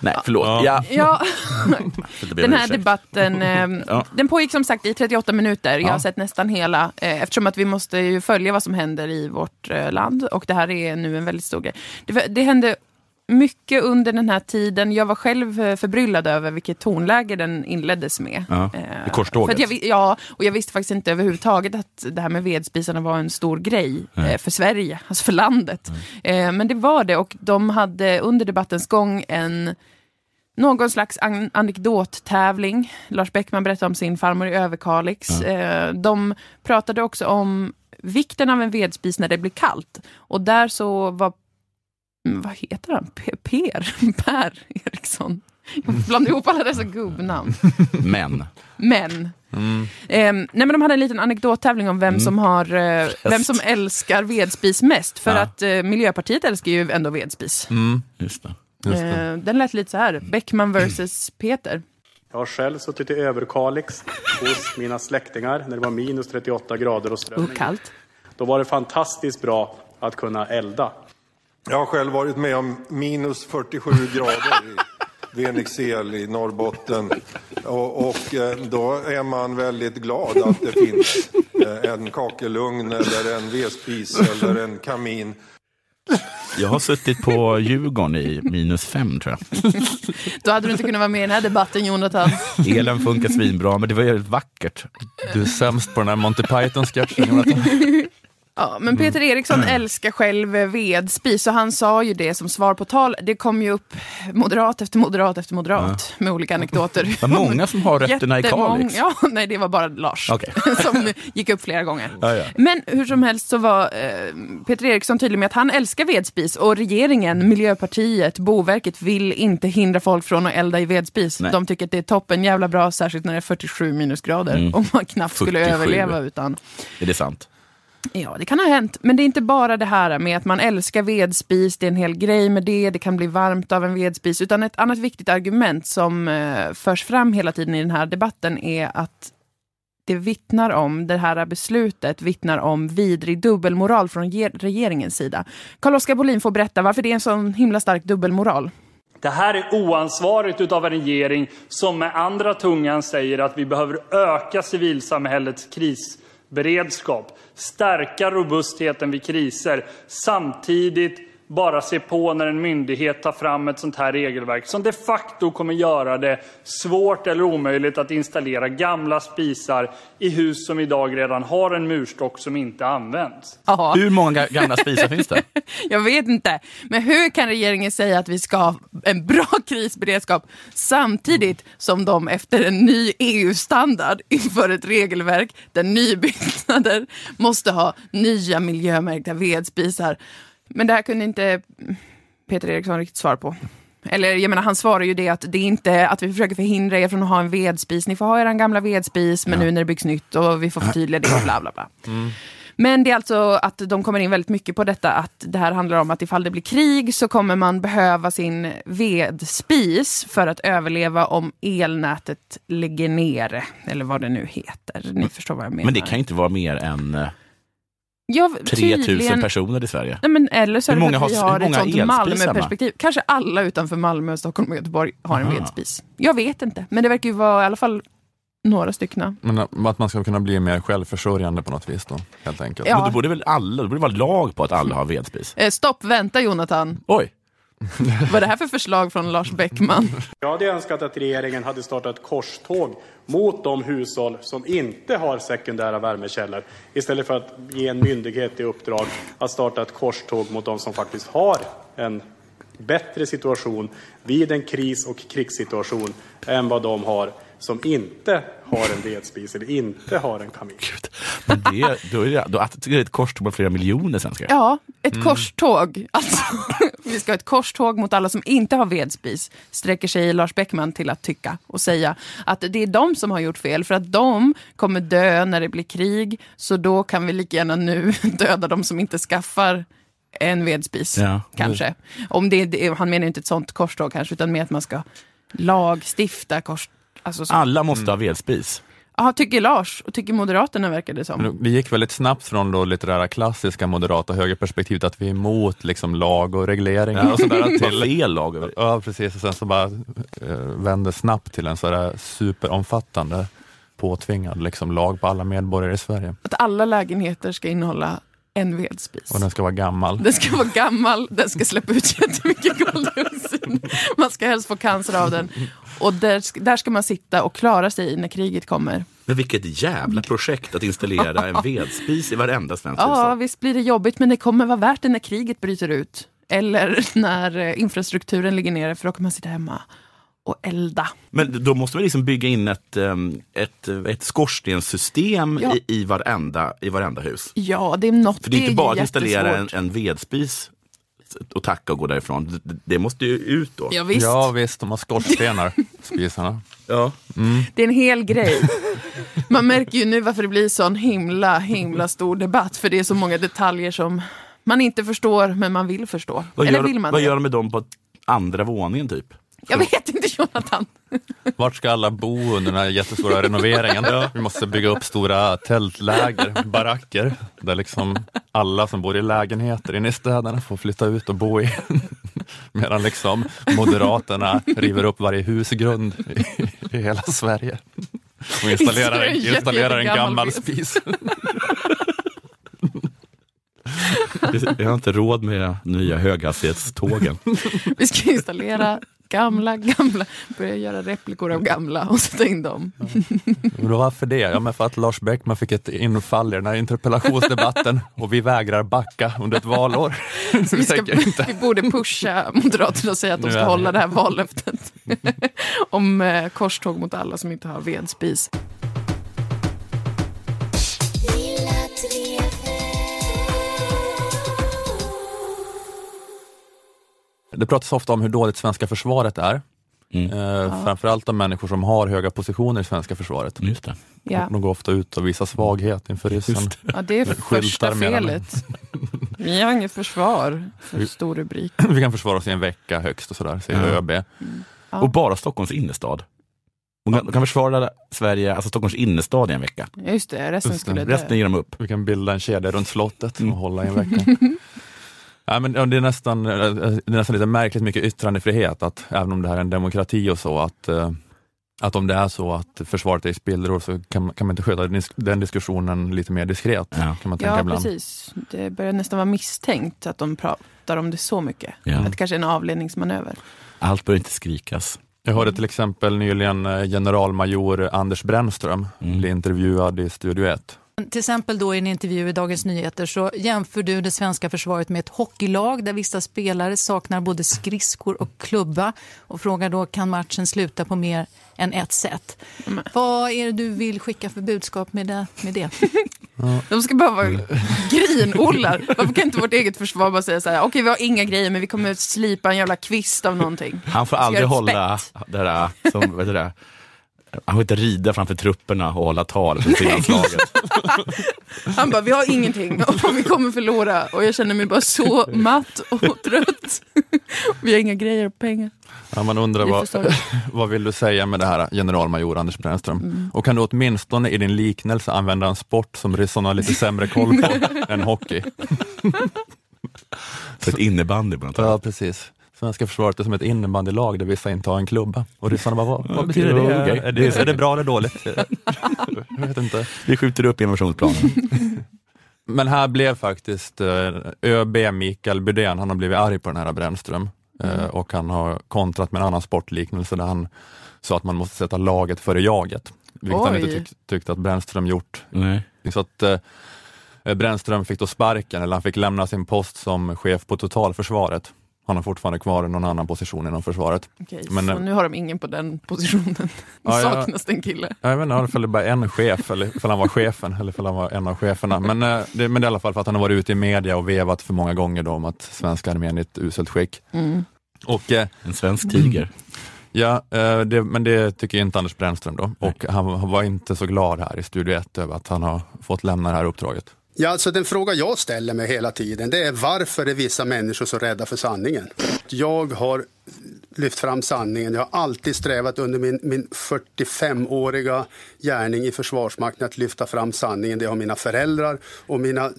Nej, förlåt. Ja. Ja. Den här debatten eh, Ja. den pågick som sagt i 38 minuter. Jag Ja. har sett nästan hela, eh, eftersom att vi måste ju följa vad som händer i vårt eh, land. Och det här är nu en väldigt stor grej. Det, det hände mycket under den här tiden. Jag var själv eh, förbryllad över vilket tonläge den inleddes med. Ja, Eh, i korståget. För att jag, ja, och jag visste faktiskt inte överhuvudtaget att det här med vedspisarna var en stor grej eh, för Sverige, alltså för landet. Eh, men det var det och de hade under debattens gång en någon slags an- anekdottävling. Lars Bäckman berättade om sin farmor i Överkalix. Eh, de pratade också om vikten av en vedspis när det blir kallt. Och där så var, vad heter han? P- Per? Per Eriksson. Jag blandade ihop alla dessa gubbnamn. Men. Men. Eh, nej, men de hade en liten anekdottävling om vem som har eh, vem som älskar vedspis mest. För Ja. att eh, Miljöpartiet älskar ju ändå vedspis. Mm, Just det. just det. Eh, den lät lite så här. Bäckman versus Peter. Jag har själv suttit i Överkalix hos mina släktingar när det var minus 38 grader och ström. Och kallt. Då var det fantastiskt bra att kunna elda. Jag har själv varit med om minus 47 grader i Venixel i Norrbotten. Och, och eh, då är man väldigt glad att det finns eh, en kakelugn eller en vedspis eller en kamin. Jag har suttit på Djurgården i minus fem tror jag. Då hade du inte kunnat vara med i den här debatten, Jonathan. Elen funkar svinbra, men det var ju väldigt vackert. Du är sämst på den här Monty Python-sketchen. Jonathan. Ja, men Peter Eriksson älskar själv eh, vedspis och han sa ju det som svar på tal. Det kom ju upp moderat efter moderat efter moderat med olika anekdoter. Det var många som har rötterna i Kalix. Ja, nej, det var bara Lars Okej. som gick upp flera gånger. Ja, ja. Men hur som helst så var eh, Peter Eriksson tydlig med att han älskar vedspis och regeringen, Miljöpartiet, Boverket vill inte hindra folk från att elda i vedspis. Nej. De tycker att det är toppen jävla bra, särskilt när det är 47 minusgrader Mm. och man knappt skulle 47. överleva utan. Är det sant? Ja, det kan ha hänt. Men det är inte bara det här med att man älskar vedspis, det är en hel grej med det, det kan bli varmt av en vedspis. Utan ett annat viktigt argument som eh, förs fram hela tiden i den här debatten är att det vittnar om, det här beslutet vittnar om vidrig dubbelmoral från regeringens sida. Carl-Oskar Bolin får berätta varför det är en sån himla stark dubbelmoral. Det här är oansvarigt utav en regering som med andra tungan säger att vi behöver öka civilsamhällets kris beredskap, stärka robustheten vid kriser, samtidigt bara se på när en myndighet tar fram ett sånt här regelverk som de facto kommer göra det svårt eller omöjligt att installera gamla spisar i hus som idag redan har en murstock som inte används. Ja, Hur många ga- gamla spisar finns det? jag vet inte. Men hur kan regeringen säga att vi ska ha en bra krisberedskap samtidigt som de efter en ny EU-standard inför ett regelverk där nybyggnader måste ha nya miljömärkta vedspisar. Men det här kunde inte Peter Eriksson riktigt svara på. Eller jag menar, han svarar ju det att det är inte att vi försöker förhindra er från att ha en vedspis. Ni får ha er gamla vedspis, men nu när det byggs nytt och vi får förtydliga det bla bla bla. Men det är alltså att de kommer in väldigt mycket på detta att det här handlar om att ifall det blir krig så kommer man behöva sin vedspis för att överleva om elnätet ligger nere. Eller vad det nu heter. Ni förstår vad jag menar. Men det kan ju inte vara mer än eh, ja, 3000 tydligen- personer i Sverige. Nej, men eller så är Hur det många för att vi har- har ett sånt Malmö-perspektiv. Kanske alla utanför Malmö, Stockholm och Göteborg har en Aha. vedspis. Jag vet inte, men det verkar ju vara i alla fall några stycken. Men att man ska kunna bli mer självförsörjande på något vis då, helt enkelt. Ja. Men då borde väl alla, det borde vara lag på att alla har vedspis? Eh, stopp, vänta Jonathan. Oj! Vad är det här för förslag från Lars Bäckman? Jag hade önskat att regeringen hade startat ett korståg mot de hushåll som inte har sekundära värmekällor istället för att ge en myndighet i uppdrag att starta ett korståg mot de som faktiskt har en bättre situation vid en kris och krigssituation än vad de har som inte har en vedspis eller inte har en kamin. Men det, då är det, då att det är ett korståg med flera miljoner svenskar. Ja, ett korståg. Alltså, vi ska ha ett korståg mot alla som inte har vedspis, sträcker sig Lars Bäckman till att tycka och säga att det är de som har gjort fel, för att de kommer dö när det blir krig, så då kan vi lika gärna nu döda de som inte skaffar en vedspis, Ja. kanske. Om det, det, han menar inte ett sånt korståg kanske, utan mer att man ska lagstifta kors... Alltså, så. Alla måste ha vedspis. Ja, tycker Lars och tycker Moderaterna verkar det som. Vi gick väldigt snabbt från då lite det här klassiska moderata högerperspektivet att vi är emot liksom lag och regleringar och sådär Till fel lag. över- Ja, precis. Och sen så bara eh, vände snabbt till en sådär superomfattande påtvingad liksom, lag på alla medborgare i Sverige. Att alla lägenheter ska innehålla en vedspis. Och den ska vara gammal. Den ska vara gammal, den ska släppa ut jättemycket koldioxid. Man ska helst få cancer av den. Och där, ska- där ska man sitta och klara sig när kriget kommer. Men vilket jävla projekt att installera en vedspis i varenda svensk Ja, hushåll. visst blir det jobbigt, men det kommer vara värt det när kriget bryter ut. Eller när eh, infrastrukturen ligger nere, för då kan man sitta hemma och elda. Men då måste vi liksom bygga in ett, ehm, ett, ett skorstenssystem Ja. i, i, varenda, i varenda hus. Ja, det är något. För det är inte bara att installera en, en vedspis och tacka och gå därifrån. Det, det måste ju ut då. Ja, visst. Ja visst, de har skorstenar, spisarna. Ja. Det är en hel grej. Man märker ju nu varför det blir sån himla, himla stor debatt. För det är så många detaljer som man inte förstår, men man vill förstå. Vad, Eller gör, vill man vad det? gör de med dem på andra våningen typ? Jag vet inte Jonathan. Vart ska alla bo under den här jättestora renoveringen? Vi måste bygga upp stora tältläger, baracker, där liksom alla som bor i lägenheter inne i städerna får flytta ut och bo i. Medan liksom Moderaterna river upp varje husgrund i, i hela Sverige. Och installerar, installerar en gammal spis. Jag har inte råd med nya höghastighetstågen. Vi ska installera gamla, gamla, börja göra replikor av gamla och sätta in dem. Men Varför det? Ja, men för att Lars Bäckman fick ett infall i den här interpellationsdebatten och vi vägrar backa under ett valår. Så Vi, ska, vi borde pusha Moderaterna och säga att de ska Ja. hålla det här vallöftet. Om eh, korståg mot alla som inte har vedspis. Det pratas ofta om hur dåligt svenska försvaret är. Eh, Framförallt de människor som har höga positioner i svenska försvaret. Just det. Ja. De går ofta ut och visar svaghet inför ryssen. ja, det är Skyltar första felet. Vi har inget försvar, för stor rubrik. Vi kan försvara oss i en vecka högst och sådär, säger Ja. ÖB. Ja. Och bara Stockholms innerstad. De kan, de kan försvara Sverige, alltså Stockholms innerstad i en vecka. Ja, Just det, resten Just det. skulle dö. Resten ger de upp. Vi kan bilda en kedja runt slottet och hålla i en vecka. Ja, men det, är nästan, eh, det är nästan lite märkligt mycket yttrandefrihet, att även om det här är en demokrati och så, att, eh, att om det är så att försvaret är i spillror så kan, man- kan man inte sköta den diskussionen lite mer diskret. Ja. Kan man tänka Ja, ibland. precis. Det börjar nästan vara misstänkt att de pratar om det så mycket. Ja. Att det kanske är en avledningsmanöver. Allt bör inte skrikas. Jag hörde till exempel nyligen eh, generalmajor Anders Brännström Mm. bli intervjuad i Studio 1. Till exempel då i en intervju i Dagens Nyheter så jämför du det svenska försvaret med ett hockeylag där vissa spelare saknar både skridskor och klubba och frågar då kan matchen sluta på mer än ett sätt. Vad är det du vill skicka för budskap med det? Med det? De ska bara vara grinollar. Varför kan inte vårt eget försvar bara säga så här, okej vi har inga grejer men vi kommer slipa en jävla kvist av någonting. Han får aldrig hålla det där, som, vet du det, han får inte rida framför trupperna och hålla tal för frihandslaget. Han bara, vi har ingenting och vi kommer förlora. Och jag känner mig bara så matt och trött. Vi har inga grejer och pengar. Ja, man undrar vad, vad vill du säga med det här generalmajor Anders Brännström? Mm. Och kan du åtminstone i din liknelse använda en sport som ryssarna har lite sämre koll på än hockey? Så ett innebandy på något sätt. Ja, precis. Svenska försvaret är som ett innebandylag där vissa inte har en klubba. Och ryssarna bara, vad, vad betyder det? okej. Är, det? är det bra eller dåligt? Jag vet inte. Vi skjuter upp invasionsplanen. Men här blev faktiskt eh, ÖB Mikael Bydén, han har blivit arg på den här Brännström eh, och han har kontrat med en annan sportliknelse där han sa att man måste sätta laget före jaget. Vilket han Oj. inte tyck, tyckte att Brännström gjort. Nej. Så att eh, Brännström fick då sparken, eller han fick lämna sin post som chef på totalförsvaret. Han har fortfarande kvar någon annan position inom försvaret. Okej, Men, så eh, nu har de ingen på den positionen. Det Ja, saknas det en kille. Jag vet inte ifall det bara en chef, eller ifall han var chefen, eller ifall han var en av cheferna. Men, eh, det, men det är i alla fall för att han har varit ute i media och vevat för många gånger då om att svenska armén är i ett uselt skick. Mm. Och eh, En svensk tiger. ja, eh, det, men det tycker inte Anders Brännström då. Och han, han var inte så glad här i Studio 1 över att han har fått lämna det här uppdraget. Ja, alltså den fråga jag ställer mig hela tiden det är varför är vissa människor så rädda för sanningen? Jag har lyft fram sanningen. Jag har alltid strävat under min, min 45-åriga gärning i Försvarsmakten att lyfta fram sanningen. Det har mina föräldrar och mina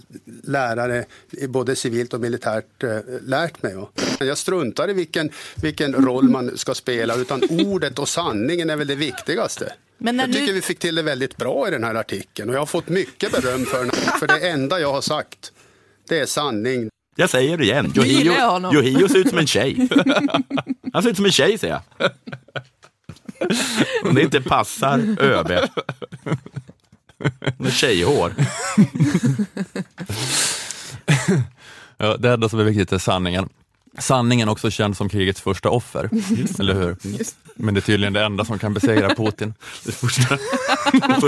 lärare, både civilt och militärt, eh, lärt mig. Jag struntar i vilken, vilken roll man ska spela, utan ordet och sanningen är väl det viktigaste. Men Jag tycker nu- vi fick till det väldigt bra i den här artikeln och jag har fått mycket beröm för den. För det enda jag har sagt, det är sanning. Jag säger det igen. Honom. Yohio ser ut som en tjej. Han ser ut som en tjej säger jag. Om det inte passar ÖB. Med tjejhår. Ja, det enda som är viktigt är sanningen. Sanningen också känd som krigets första offer, eller hur? Men det är tydligen det enda som kan besegra Putin. Det första,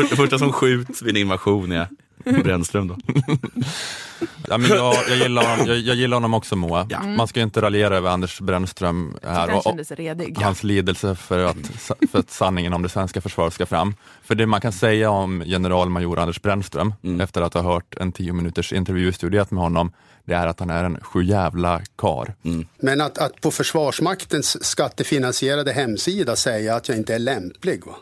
det första som skjuts vid en invasion är Brännström. Då. Ja, men jag, jag, gillar honom, jag, jag gillar honom också Moa. Ja. Man ska inte raljera över Anders Brännström här Han och, och hans lidelse för att, för att sanningen om det svenska försvaret ska fram. För det man kan säga om generalmajor Anders Brännström, efter att ha hört en tio minuters intervju i studiet med honom, det är att han är en sjujävla kar. Men att, att på Försvarsmaktens skattefinansierade hemsida säga att jag inte är lämplig. Va?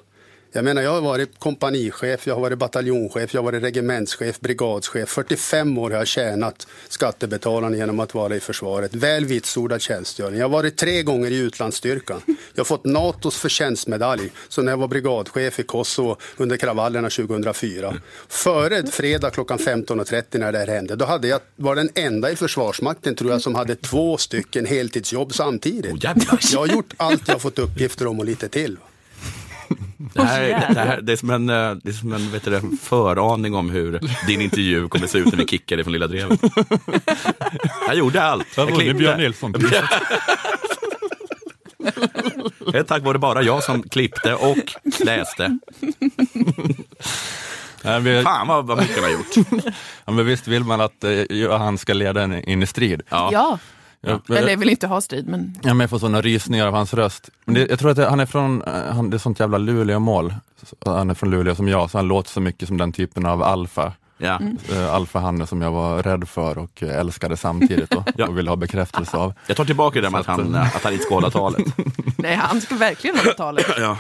Jag menar, jag har varit kompanichef, jag har varit bataljonschef, jag har varit regementschef, brigadschef. 45 år har jag tjänat skattebetalarna genom att vara i försvaret. Väl vitsordad tjänstgöring. Jag har varit tre gånger i utlandsstyrkan. Jag har fått NATOs förtjänstmedalj. Så när jag var brigadchef i Kosovo under kravallerna 2004. Före fredag klockan 15.30 när det här hände, då hade jag, var den enda i Försvarsmakten tror jag som hade två stycken heltidsjobb samtidigt. Jag har gjort allt jag har fått uppgifter om och lite till. Det, här, det, här, det är som en, eh, det är som en vet du, föraning om hur din intervju kommer se ut när vi kickar dig från Lilla Drevet. Jag gjorde allt. Jag klippte. Björn Nilsson. Det är tack vare bara jag som klippte och läste. Nej, vi, Fan vad, vad mycket vi har gjort. ja, men visst vill man att eh, han ska leda en in i strid. Ja. Ja, Jag, Eller jag vill inte ha strid, men Ja, men jag får sådana rysningar av hans röst. Men det, jag tror att det, han är från, eh, han, det är sånt jävla Luleå-mål. Han är från Luleå som jag, så han låter så mycket som den typen av alfa. Ja. Uh, alfahanne som jag var rädd för och eh, älskade samtidigt och, Ja. och ville ha bekräftelse av. Jag tar tillbaka det där med att, han, att han inte ska hålla talet. nej, han ska verkligen hålla talet. Ja.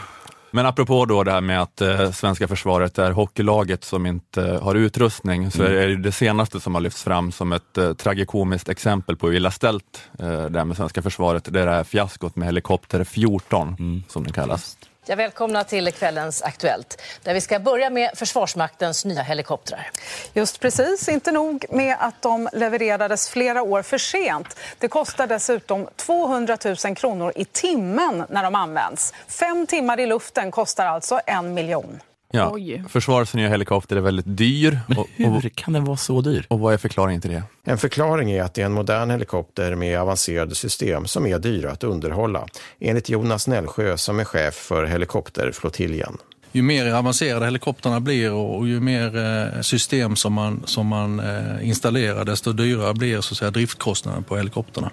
Men apropå då det här med att eh, svenska försvaret är hockeylaget som inte har utrustning, så är det det senaste som har lyfts fram som ett eh, tragikomiskt exempel på hur illa ställt eh, det är med svenska försvaret. Det är det här fiaskot med helikopter 14, som den kallas. Ja, välkomna till kvällens Aktuellt där vi ska börja med Försvarsmaktens nya helikoptrar. Just precis, inte nog med att de levererades flera år för sent. Det kostar dessutom 200 000 kronor i timmen när de används. Fem timmar i luften kostar alltså en miljon. Ja, Oj. försvarets nya helikopter är väldigt dyr. Och, och, Hur kan den vara så dyr? och vad är förklaringen till det? En förklaring är att det är en modern helikopter med avancerade system som är dyra att underhålla, enligt Jonas Nällsjö som är chef för helikopterflottiljen. Ju mer avancerade helikoptrarna blir och ju mer eh, system som man, som man eh, installerar, desto dyrare blir så att säga, driftkostnaden på helikoptrarna.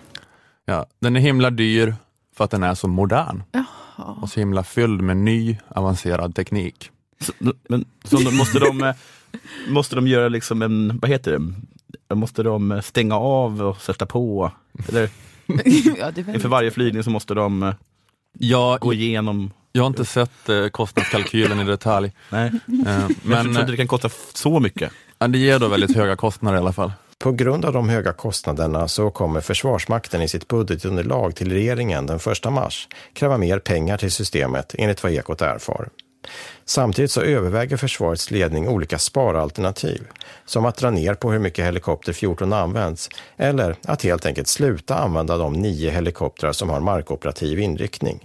Ja, den är himla dyr för att den är så modern och så himla fylld med ny avancerad teknik. Så, men, så de, måste, de, eh, måste de göra liksom en, vad heter det, måste de eh, stänga av och sätta på? Eller ja, inför varje flygning så måste de eh, Jag, gå igenom? jag har inte sett eh, kostnadskalkylen i detalj, Nej. eh, Men jag trodde eh, det kan kosta så mycket. ja, det ger då väldigt höga kostnader i alla fall. På grund av de höga kostnaderna så kommer Försvarsmakten i sitt budgetunderlag till regeringen den 1 mars kräva mer pengar till systemet enligt vad Ekot erfar. Samtidigt så överväger försvarets ledning olika sparalternativ, som att dra ner på hur mycket helikopter 14 används eller att helt enkelt sluta använda de nio helikoptrar som har markoperativ inriktning.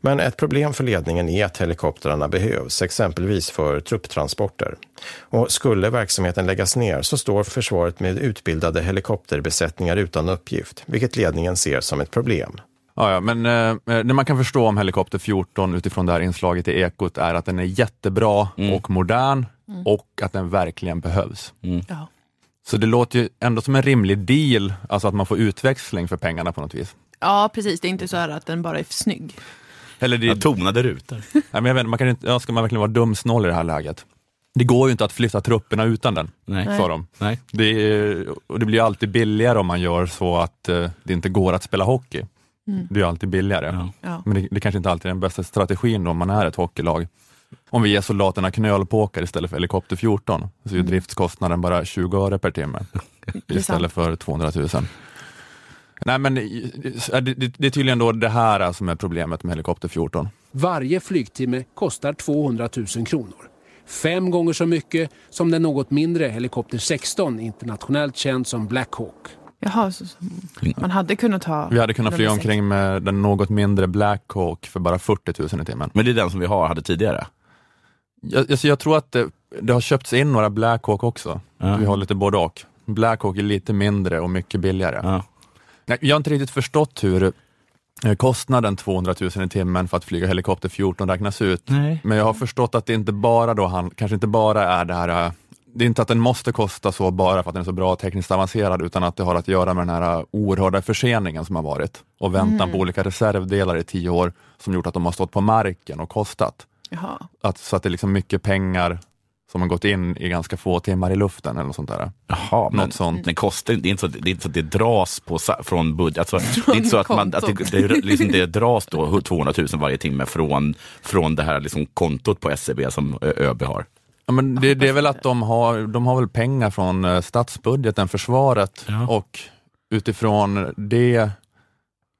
Men ett problem för ledningen är att helikoptrarna behövs, exempelvis för trupptransporter. Och skulle verksamheten läggas ner så står försvaret med utbildade helikopterbesättningar utan uppgift, vilket ledningen ser som ett problem. Ja, ja, men eh, det man kan förstå om Helikopter 14 utifrån det här inslaget i Ekot är att den är jättebra och modern och att den verkligen behövs. Ja. Så det låter ju ändå som en rimlig deal, alltså att man får utväxling för pengarna på något vis. ja, precis. Det är inte så här att den bara är snygg. Eller det, Ja, tonade rutor. nej, men jag vet, man kan inte, ja, ska man verkligen vara dumsnål i det här läget? Det går ju inte att flytta trupperna utan den, Nej. sa de. Nej. Det, är, och det blir ju alltid billigare om man gör så att eh, det inte går att spela hockey. Det är alltid billigare. Ja. Ja. Men det, det kanske inte alltid är den bästa strategin då, om man är ett hockeylag. Om vi ger soldaterna knölpåkar istället för helikopter 14, så är ju driftskostnaden bara 20 öre per timme istället för 200 000. Nej men det, det, det är tydligen då det här som är problemet med helikopter 14. Varje flygtimme kostar 200 000 kronor. Fem gånger så mycket som den något mindre helikopter 16, internationellt känd som Black Hawk. Jaha, så, så, man hade kunnat ha... Vi hade kunnat flyga omkring med den något mindre Black Hawk för bara 40 000 i timmen. Men det är den som vi har, hade tidigare. Jag, alltså jag tror att det, det har köpts in några Black Hawk också. Ja. Vi har lite både och. Black Hawk är lite mindre och mycket billigare. Ja. Jag har inte riktigt förstått hur eh, kostnaden 200 000 i timmen för att flyga helikopter 14 räknas ut. Nej. Men jag har förstått att det inte bara då han, kanske inte bara är det här eh, det är inte att den måste kosta så bara för att den är så bra tekniskt avancerad, utan att det har att göra med den här oerhörda förseningen som har varit och väntan på olika reservdelar i tio år som gjort att de har stått på marken och kostat. Jaha. Att, så att det är liksom mycket pengar som har gått in i ganska få timmar i luften eller något sånt där. Jaha, men sånt. den kostar det är inte så, det är inte så att det dras på, från budget. Alltså, det är inte så att, man, att det, det, liksom, det dras då 200 000 varje timme från, från det här liksom kontot på SCB som ÖB har. Ja, men det, det är väl att de har, de har väl pengar från eh, statsbudgeten, försvaret Ja. och utifrån det,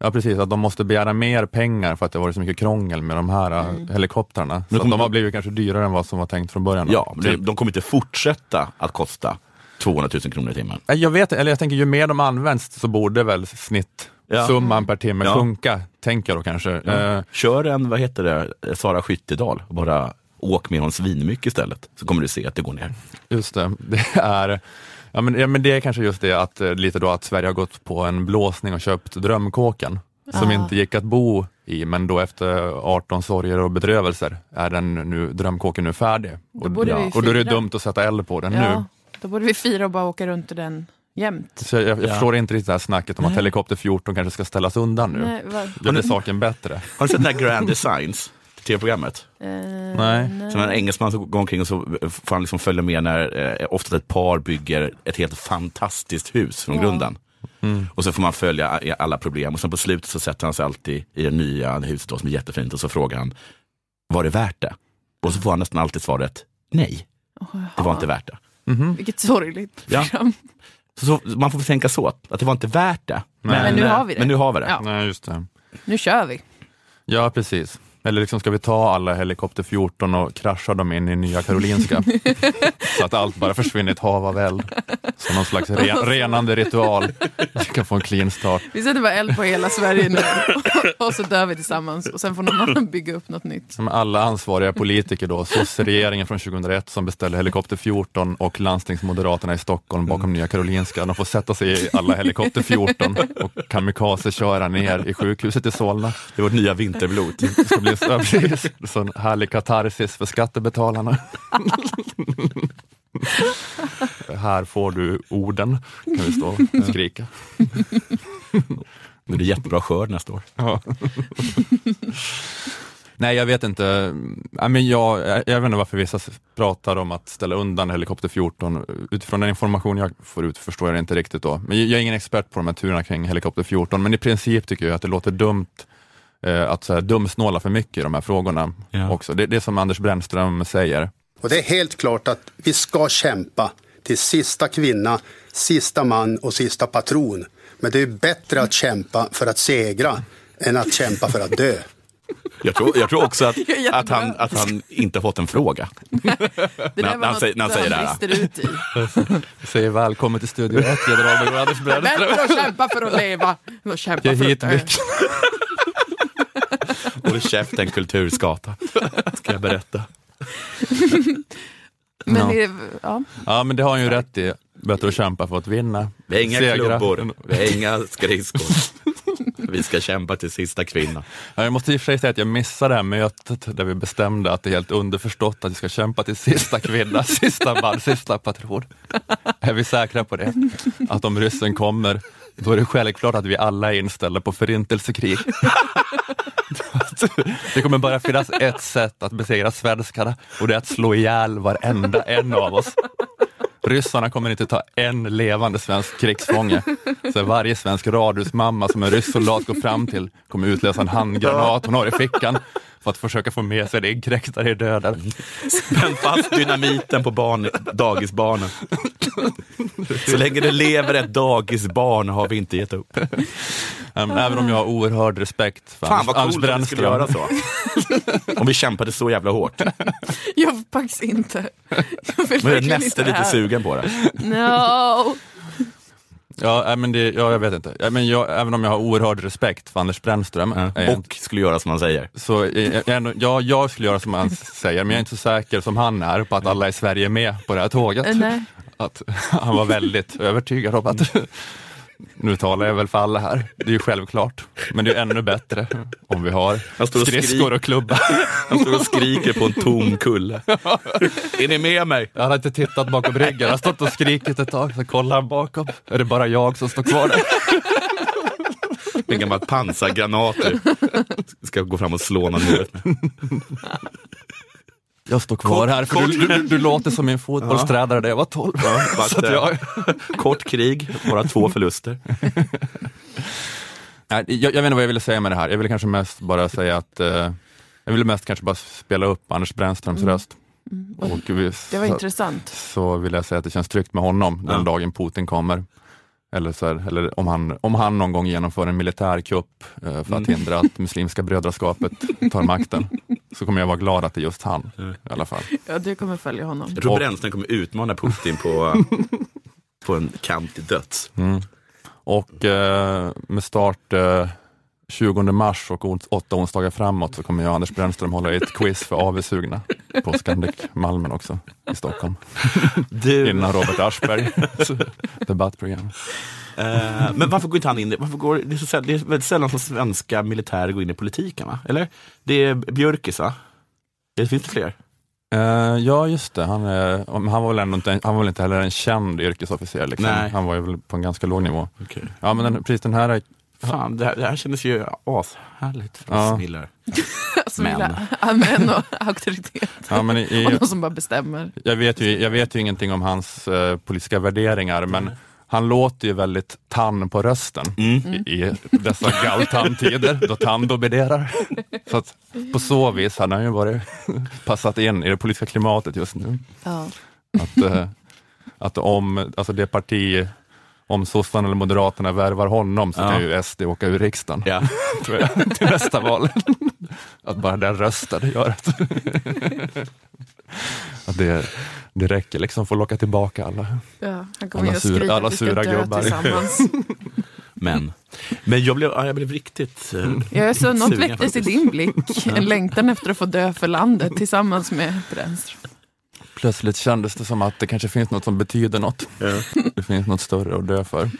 ja precis, att de måste begära mer pengar för att det har varit så mycket krångel med de här eh, helikoptrarna. Så de har blivit kanske dyrare än vad som var tänkt från början. Ja, de, Typ. de kommer inte fortsätta att kosta 200 000 kronor i timmen. Jag vet eller jag tänker ju mer de används så borde väl snittsumman per timme Ja. sjunka, tänker jag då kanske. Eh, Kör en, vad heter det, Sara Skyttedal och bara åk med honom svinmycket istället. Så kommer du se att det går ner. Just det, det är, ja, men, ja, men det är kanske just det att eh, lite då att Sverige har gått på en blåsning och köpt drömkåken som Ah. inte gick att bo i, men då efter 18 sorger och bedrövelser är den nu, drömkåken nu färdig. Och, borde vi och då är det dumt att sätta eld på den Ja, nu. då borde vi fira och bara åka runt i den jämt. Så jag, jag Ja. förstår inte riktigt det här snacket om att Nej. helikopter 14 kanske ska ställas undan nu. Nej, var- Gör det saken bättre? Har du sett den här Grand Designs? TV-programmet? Eh, Nej. Som en engelsman som går omkring och så får han liksom följa med när eh, ofta ett par bygger ett helt fantastiskt hus från Ja. grunden. Mm. Och så får man följa i alla problem och sen på slutet så sätter han sig alltid i det nya huset då, som är jättefint och så frågar han, var det värt det? Och så får han nästan alltid svaret, nej, det var inte värt det. Vilket sorgligt Ja. Så, så man får tänka så, att det var inte värt det. Men nu har vi det. Men nu har vi det. Ja. Nej, just det. Nu kör vi. Ja, precis. Eller liksom ska vi ta alla helikopter 14 och krascha dem in i Nya Karolinska? så att allt bara försvinner i ett hav av eld. Som någon slags re renande ritual. Vi kan få en clean start. Vi sätter bara eld på hela Sverige nu och så dör vi tillsammans och sen får någon annan bygga upp något nytt. Som alla ansvariga politiker då, sosse-regeringen från 2001 som beställde helikopter 14 och landstingsmoderaterna i Stockholm bakom Nya Karolinska. De får sätta sig i alla helikopter 14 och kamikaze köra ner i sjukhuset i Solna. Det är vårt nya vinterblod. Bli så, precis, sån härlig katarsis för skattebetalarna. Här får du orden, kan vi stå och skrika. Det blir jättebra skörd nästa år. Ja. Nej, jag vet inte. Ja, men jag, jag, jag vet inte varför vissa pratar om att ställa undan helikopter 14. Utifrån den information jag får ut förstår jag det inte riktigt då. Men jag är ingen expert på de här turerna kring helikopter 14, men i princip tycker jag att det låter dumt eh, att så här, dumsnåla för mycket i de här frågorna också. Det, det är som Anders Brännström säger. Och det är helt klart att vi ska kämpa till sista kvinna, sista man och sista patron. Men det är bättre att kämpa för att segra än att kämpa för att dö. Jag tror, jag tror också att, att, han, att han inte har fått en fråga. Det När- där var han något säger- när han säger det här. ut i. Jag säger välkommen till Studio 1, generalmajor Anders Brännström. Bättre att kämpa för att leva än att kämpa för att dö. Håll käften kulturskata, ska jag berätta. Men Ja. det, ja. Ja, men det har han ju rätt i. Bättre att kämpa för att vinna. Vi har inga Segra. klubbor, vi har inga skridskor. Vi ska kämpa till sista kvinnan. Ja, jag måste i och för sig säga att jag missade det här mötet där vi bestämde att det är helt underförstått att vi ska kämpa till sista kvinna, sista man, sista patron. Är vi säkra på det? Att om ryssen kommer, då är det självklart att vi alla är inställda på förintelsekrig. Det kommer bara finnas ett sätt att besegra svenskarna och det är att slå ihjäl varenda en av oss. Ryssarna kommer inte ta en levande svensk krigsfånge. Så varje svensk radhusmamma som en rysssoldat går fram till kommer utlösa en handgranat hon har i fickan att försöka få med sig det inkräktare i döden. Spänn fast dynamiten på barn, dagisbarnen. Så länge det lever ett dagisbarn har vi inte gett upp. Även om jag har oerhörd respekt för Fan vad Anders coolt om vi skulle göra så. Om vi kämpade så jävla hårt. Jag faktiskt inte. Jag vill Men jag är nästan lite sugen på det. No. Ja, äh, men det, ja, jag vet inte. Ja, men jag, även om jag har oerhörd respekt för Anders Brännström. eh, Och skulle göra som han säger. Så eh, jag, ändå- ja, jag skulle göra som han säger, men jag är inte så säker som han är på att alla i Sverige är med på det här tåget. Nej. Att han var väldigt övertygad om att nu talar jag väl för alla här, det är ju självklart. Men det är ännu bättre om vi har Han och skridskor och klubba. Han står och skriker på en tom kulle. Är ni med mig? Jag hade inte tittat bakom ryggen, jag har stått och skrikit ett tag, så kollar han bakom. Är det bara jag som står kvar där? En gammal pansargranater. Ska gå fram och slå någon i huvudet med. Jag står kvar Kort- här, för du, du, du låter som min fotbollstränare när jag var 12. Ja, Så att jag, Kort krig, bara två förluster. Nej, jag, jag vet inte vad jag ville säga med det här. Jag ville kanske mest bara säga att eh, jag ville mest kanske bara spela upp Anders Brännströms Mm. röst. Och vi, Det var så, intressant. så vill jag säga att det känns tryggt med honom den Ja. dagen Putin kommer. Eller, så här, eller om, han, om han någon gång genomför en militärkupp eh, för att Mm. hindra att Muslimska brödraskapet tar makten, så kommer jag vara glad att det är just han i alla fall. Ja, du kommer följa honom. Jag tror Och- Brännström kommer utmana Putin på, på en kamp till döds. Mm. Och eh, med start eh, 20 mars och åtta onsdagar framåt så kommer jag och Anders Brännström hålla ett quiz för avigsugna på Scandic Malmen också i Stockholm. Du, Innan Robert Aschberg debattprogram. eh, men varför går inte han in? Varför går, det, är så, det är väldigt sällan som svenska militärer går in i politiken, va? Eller? Det är Björkis, va? Det finns det fler? Eh, ja, just det. Han, är, han, var väl ändå inte, han var väl inte heller en känd yrkesofficer. Liksom. Han var ju väl på en ganska låg nivå. Okej. Ja, men den, precis den här är, Fan, det här, det här kändes ju ashärligt för Ja. Smiller. Som gillar ja, män och auktoritet. ja, men i, och någon som bara bestämmer. jag, vet ju, jag vet ju ingenting om hans eh, politiska värderingar, men han låter ju väldigt tann på rösten Mm. i, i dessa galtantider då Tando dominerar. Så att på så vis hade han ju varit passat in i det politiska klimatet just nu. Ja. Att, eh, att om alltså det parti, om sossarna eller moderaterna värvar honom så Ja. kan ju SD åka ur riksdagen. Ja. Tror jag, till nästa val. Att bara den röstade gör att, att det, det räcker liksom för att locka tillbaka alla. Ja, Alla skriva alla sura gubbar. Men, men jag, blev, ja, jag blev riktigt eh, Jag är så, något väcktes i din blick. En längtan efter att få dö för landet tillsammans med Brännström. Plötsligt kändes det som att det kanske finns något som betyder något. Det finns något större att dö för.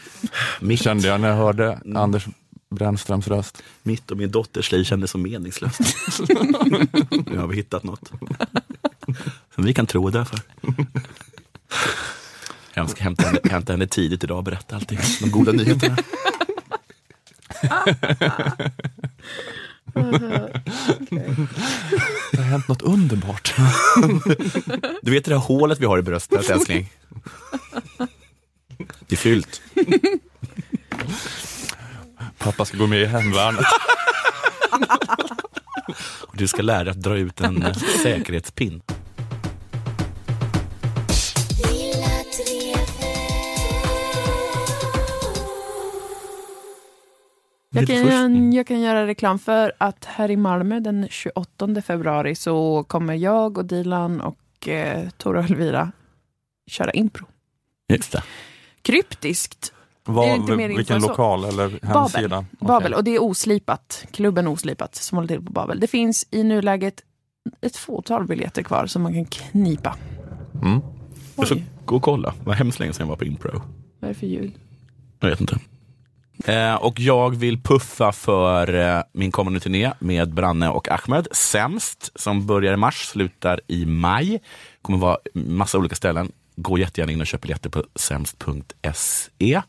Mitt, Kände jag när jag hörde Anders Brännströms röst. mitt och min dotters liv kändes så meningslöst. nu har vi hittat något. Som vi kan tro och dö för. Jag ska hämta henne, hämta henne tidigt idag och berätta allting. De goda nyheterna. Det har hänt något underbart. Du vet det där hålet vi har i bröstet älskling? Det är fyllt. Pappa ska gå med i hemvärnet. Du ska lära dig att dra ut en eh, Jag kan, jag kan göra reklam för att här i Malmö den 28 februari så kommer jag och Dilan och eh, Tora och Elvira köra impro. Just det. Kryptiskt. Vad- Är det inte mer info vilken lokal eller hemsida? Babel. Babel. Och det är oslipat. Klubben Oslipat som håller till på Babel. Det finns i nuläget ett fåtal biljetter kvar som man kan knipa. Mm. Jag ska gå och kolla. Var hemskt länge sedan jag var på impro. Vad är det för ljud? Jag vet inte. Eh, och jag vill puffa för eh, min kommande turné med Branne och Ahmed. Sämst, som börjar i mars, slutar i maj. kommer vara massa olika ställen. Gå jättegärna in och köp biljetter på sämst.se.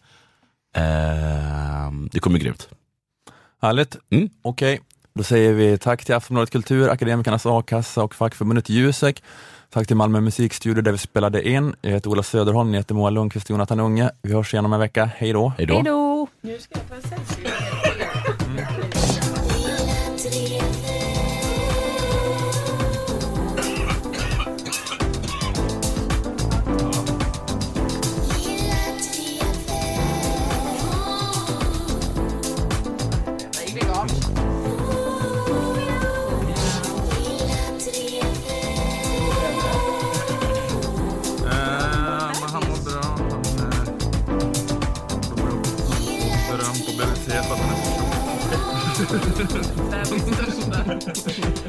Eh, det kommer bli grymt. Härligt. Mm. Okej, då säger vi tack till Aftonbladet Kultur, Akademikernas A-kassa och fackförbundet Jusek. Tack till Malmö musikstudio där vi spelade in. Jag heter Ola Söderholm, ni heter Moa Lundqvist och Jonathan Unge. Vi hörs igen om en vecka. Hej då. Hej då. Hej då! Nu ska på BVC för att han är så klok.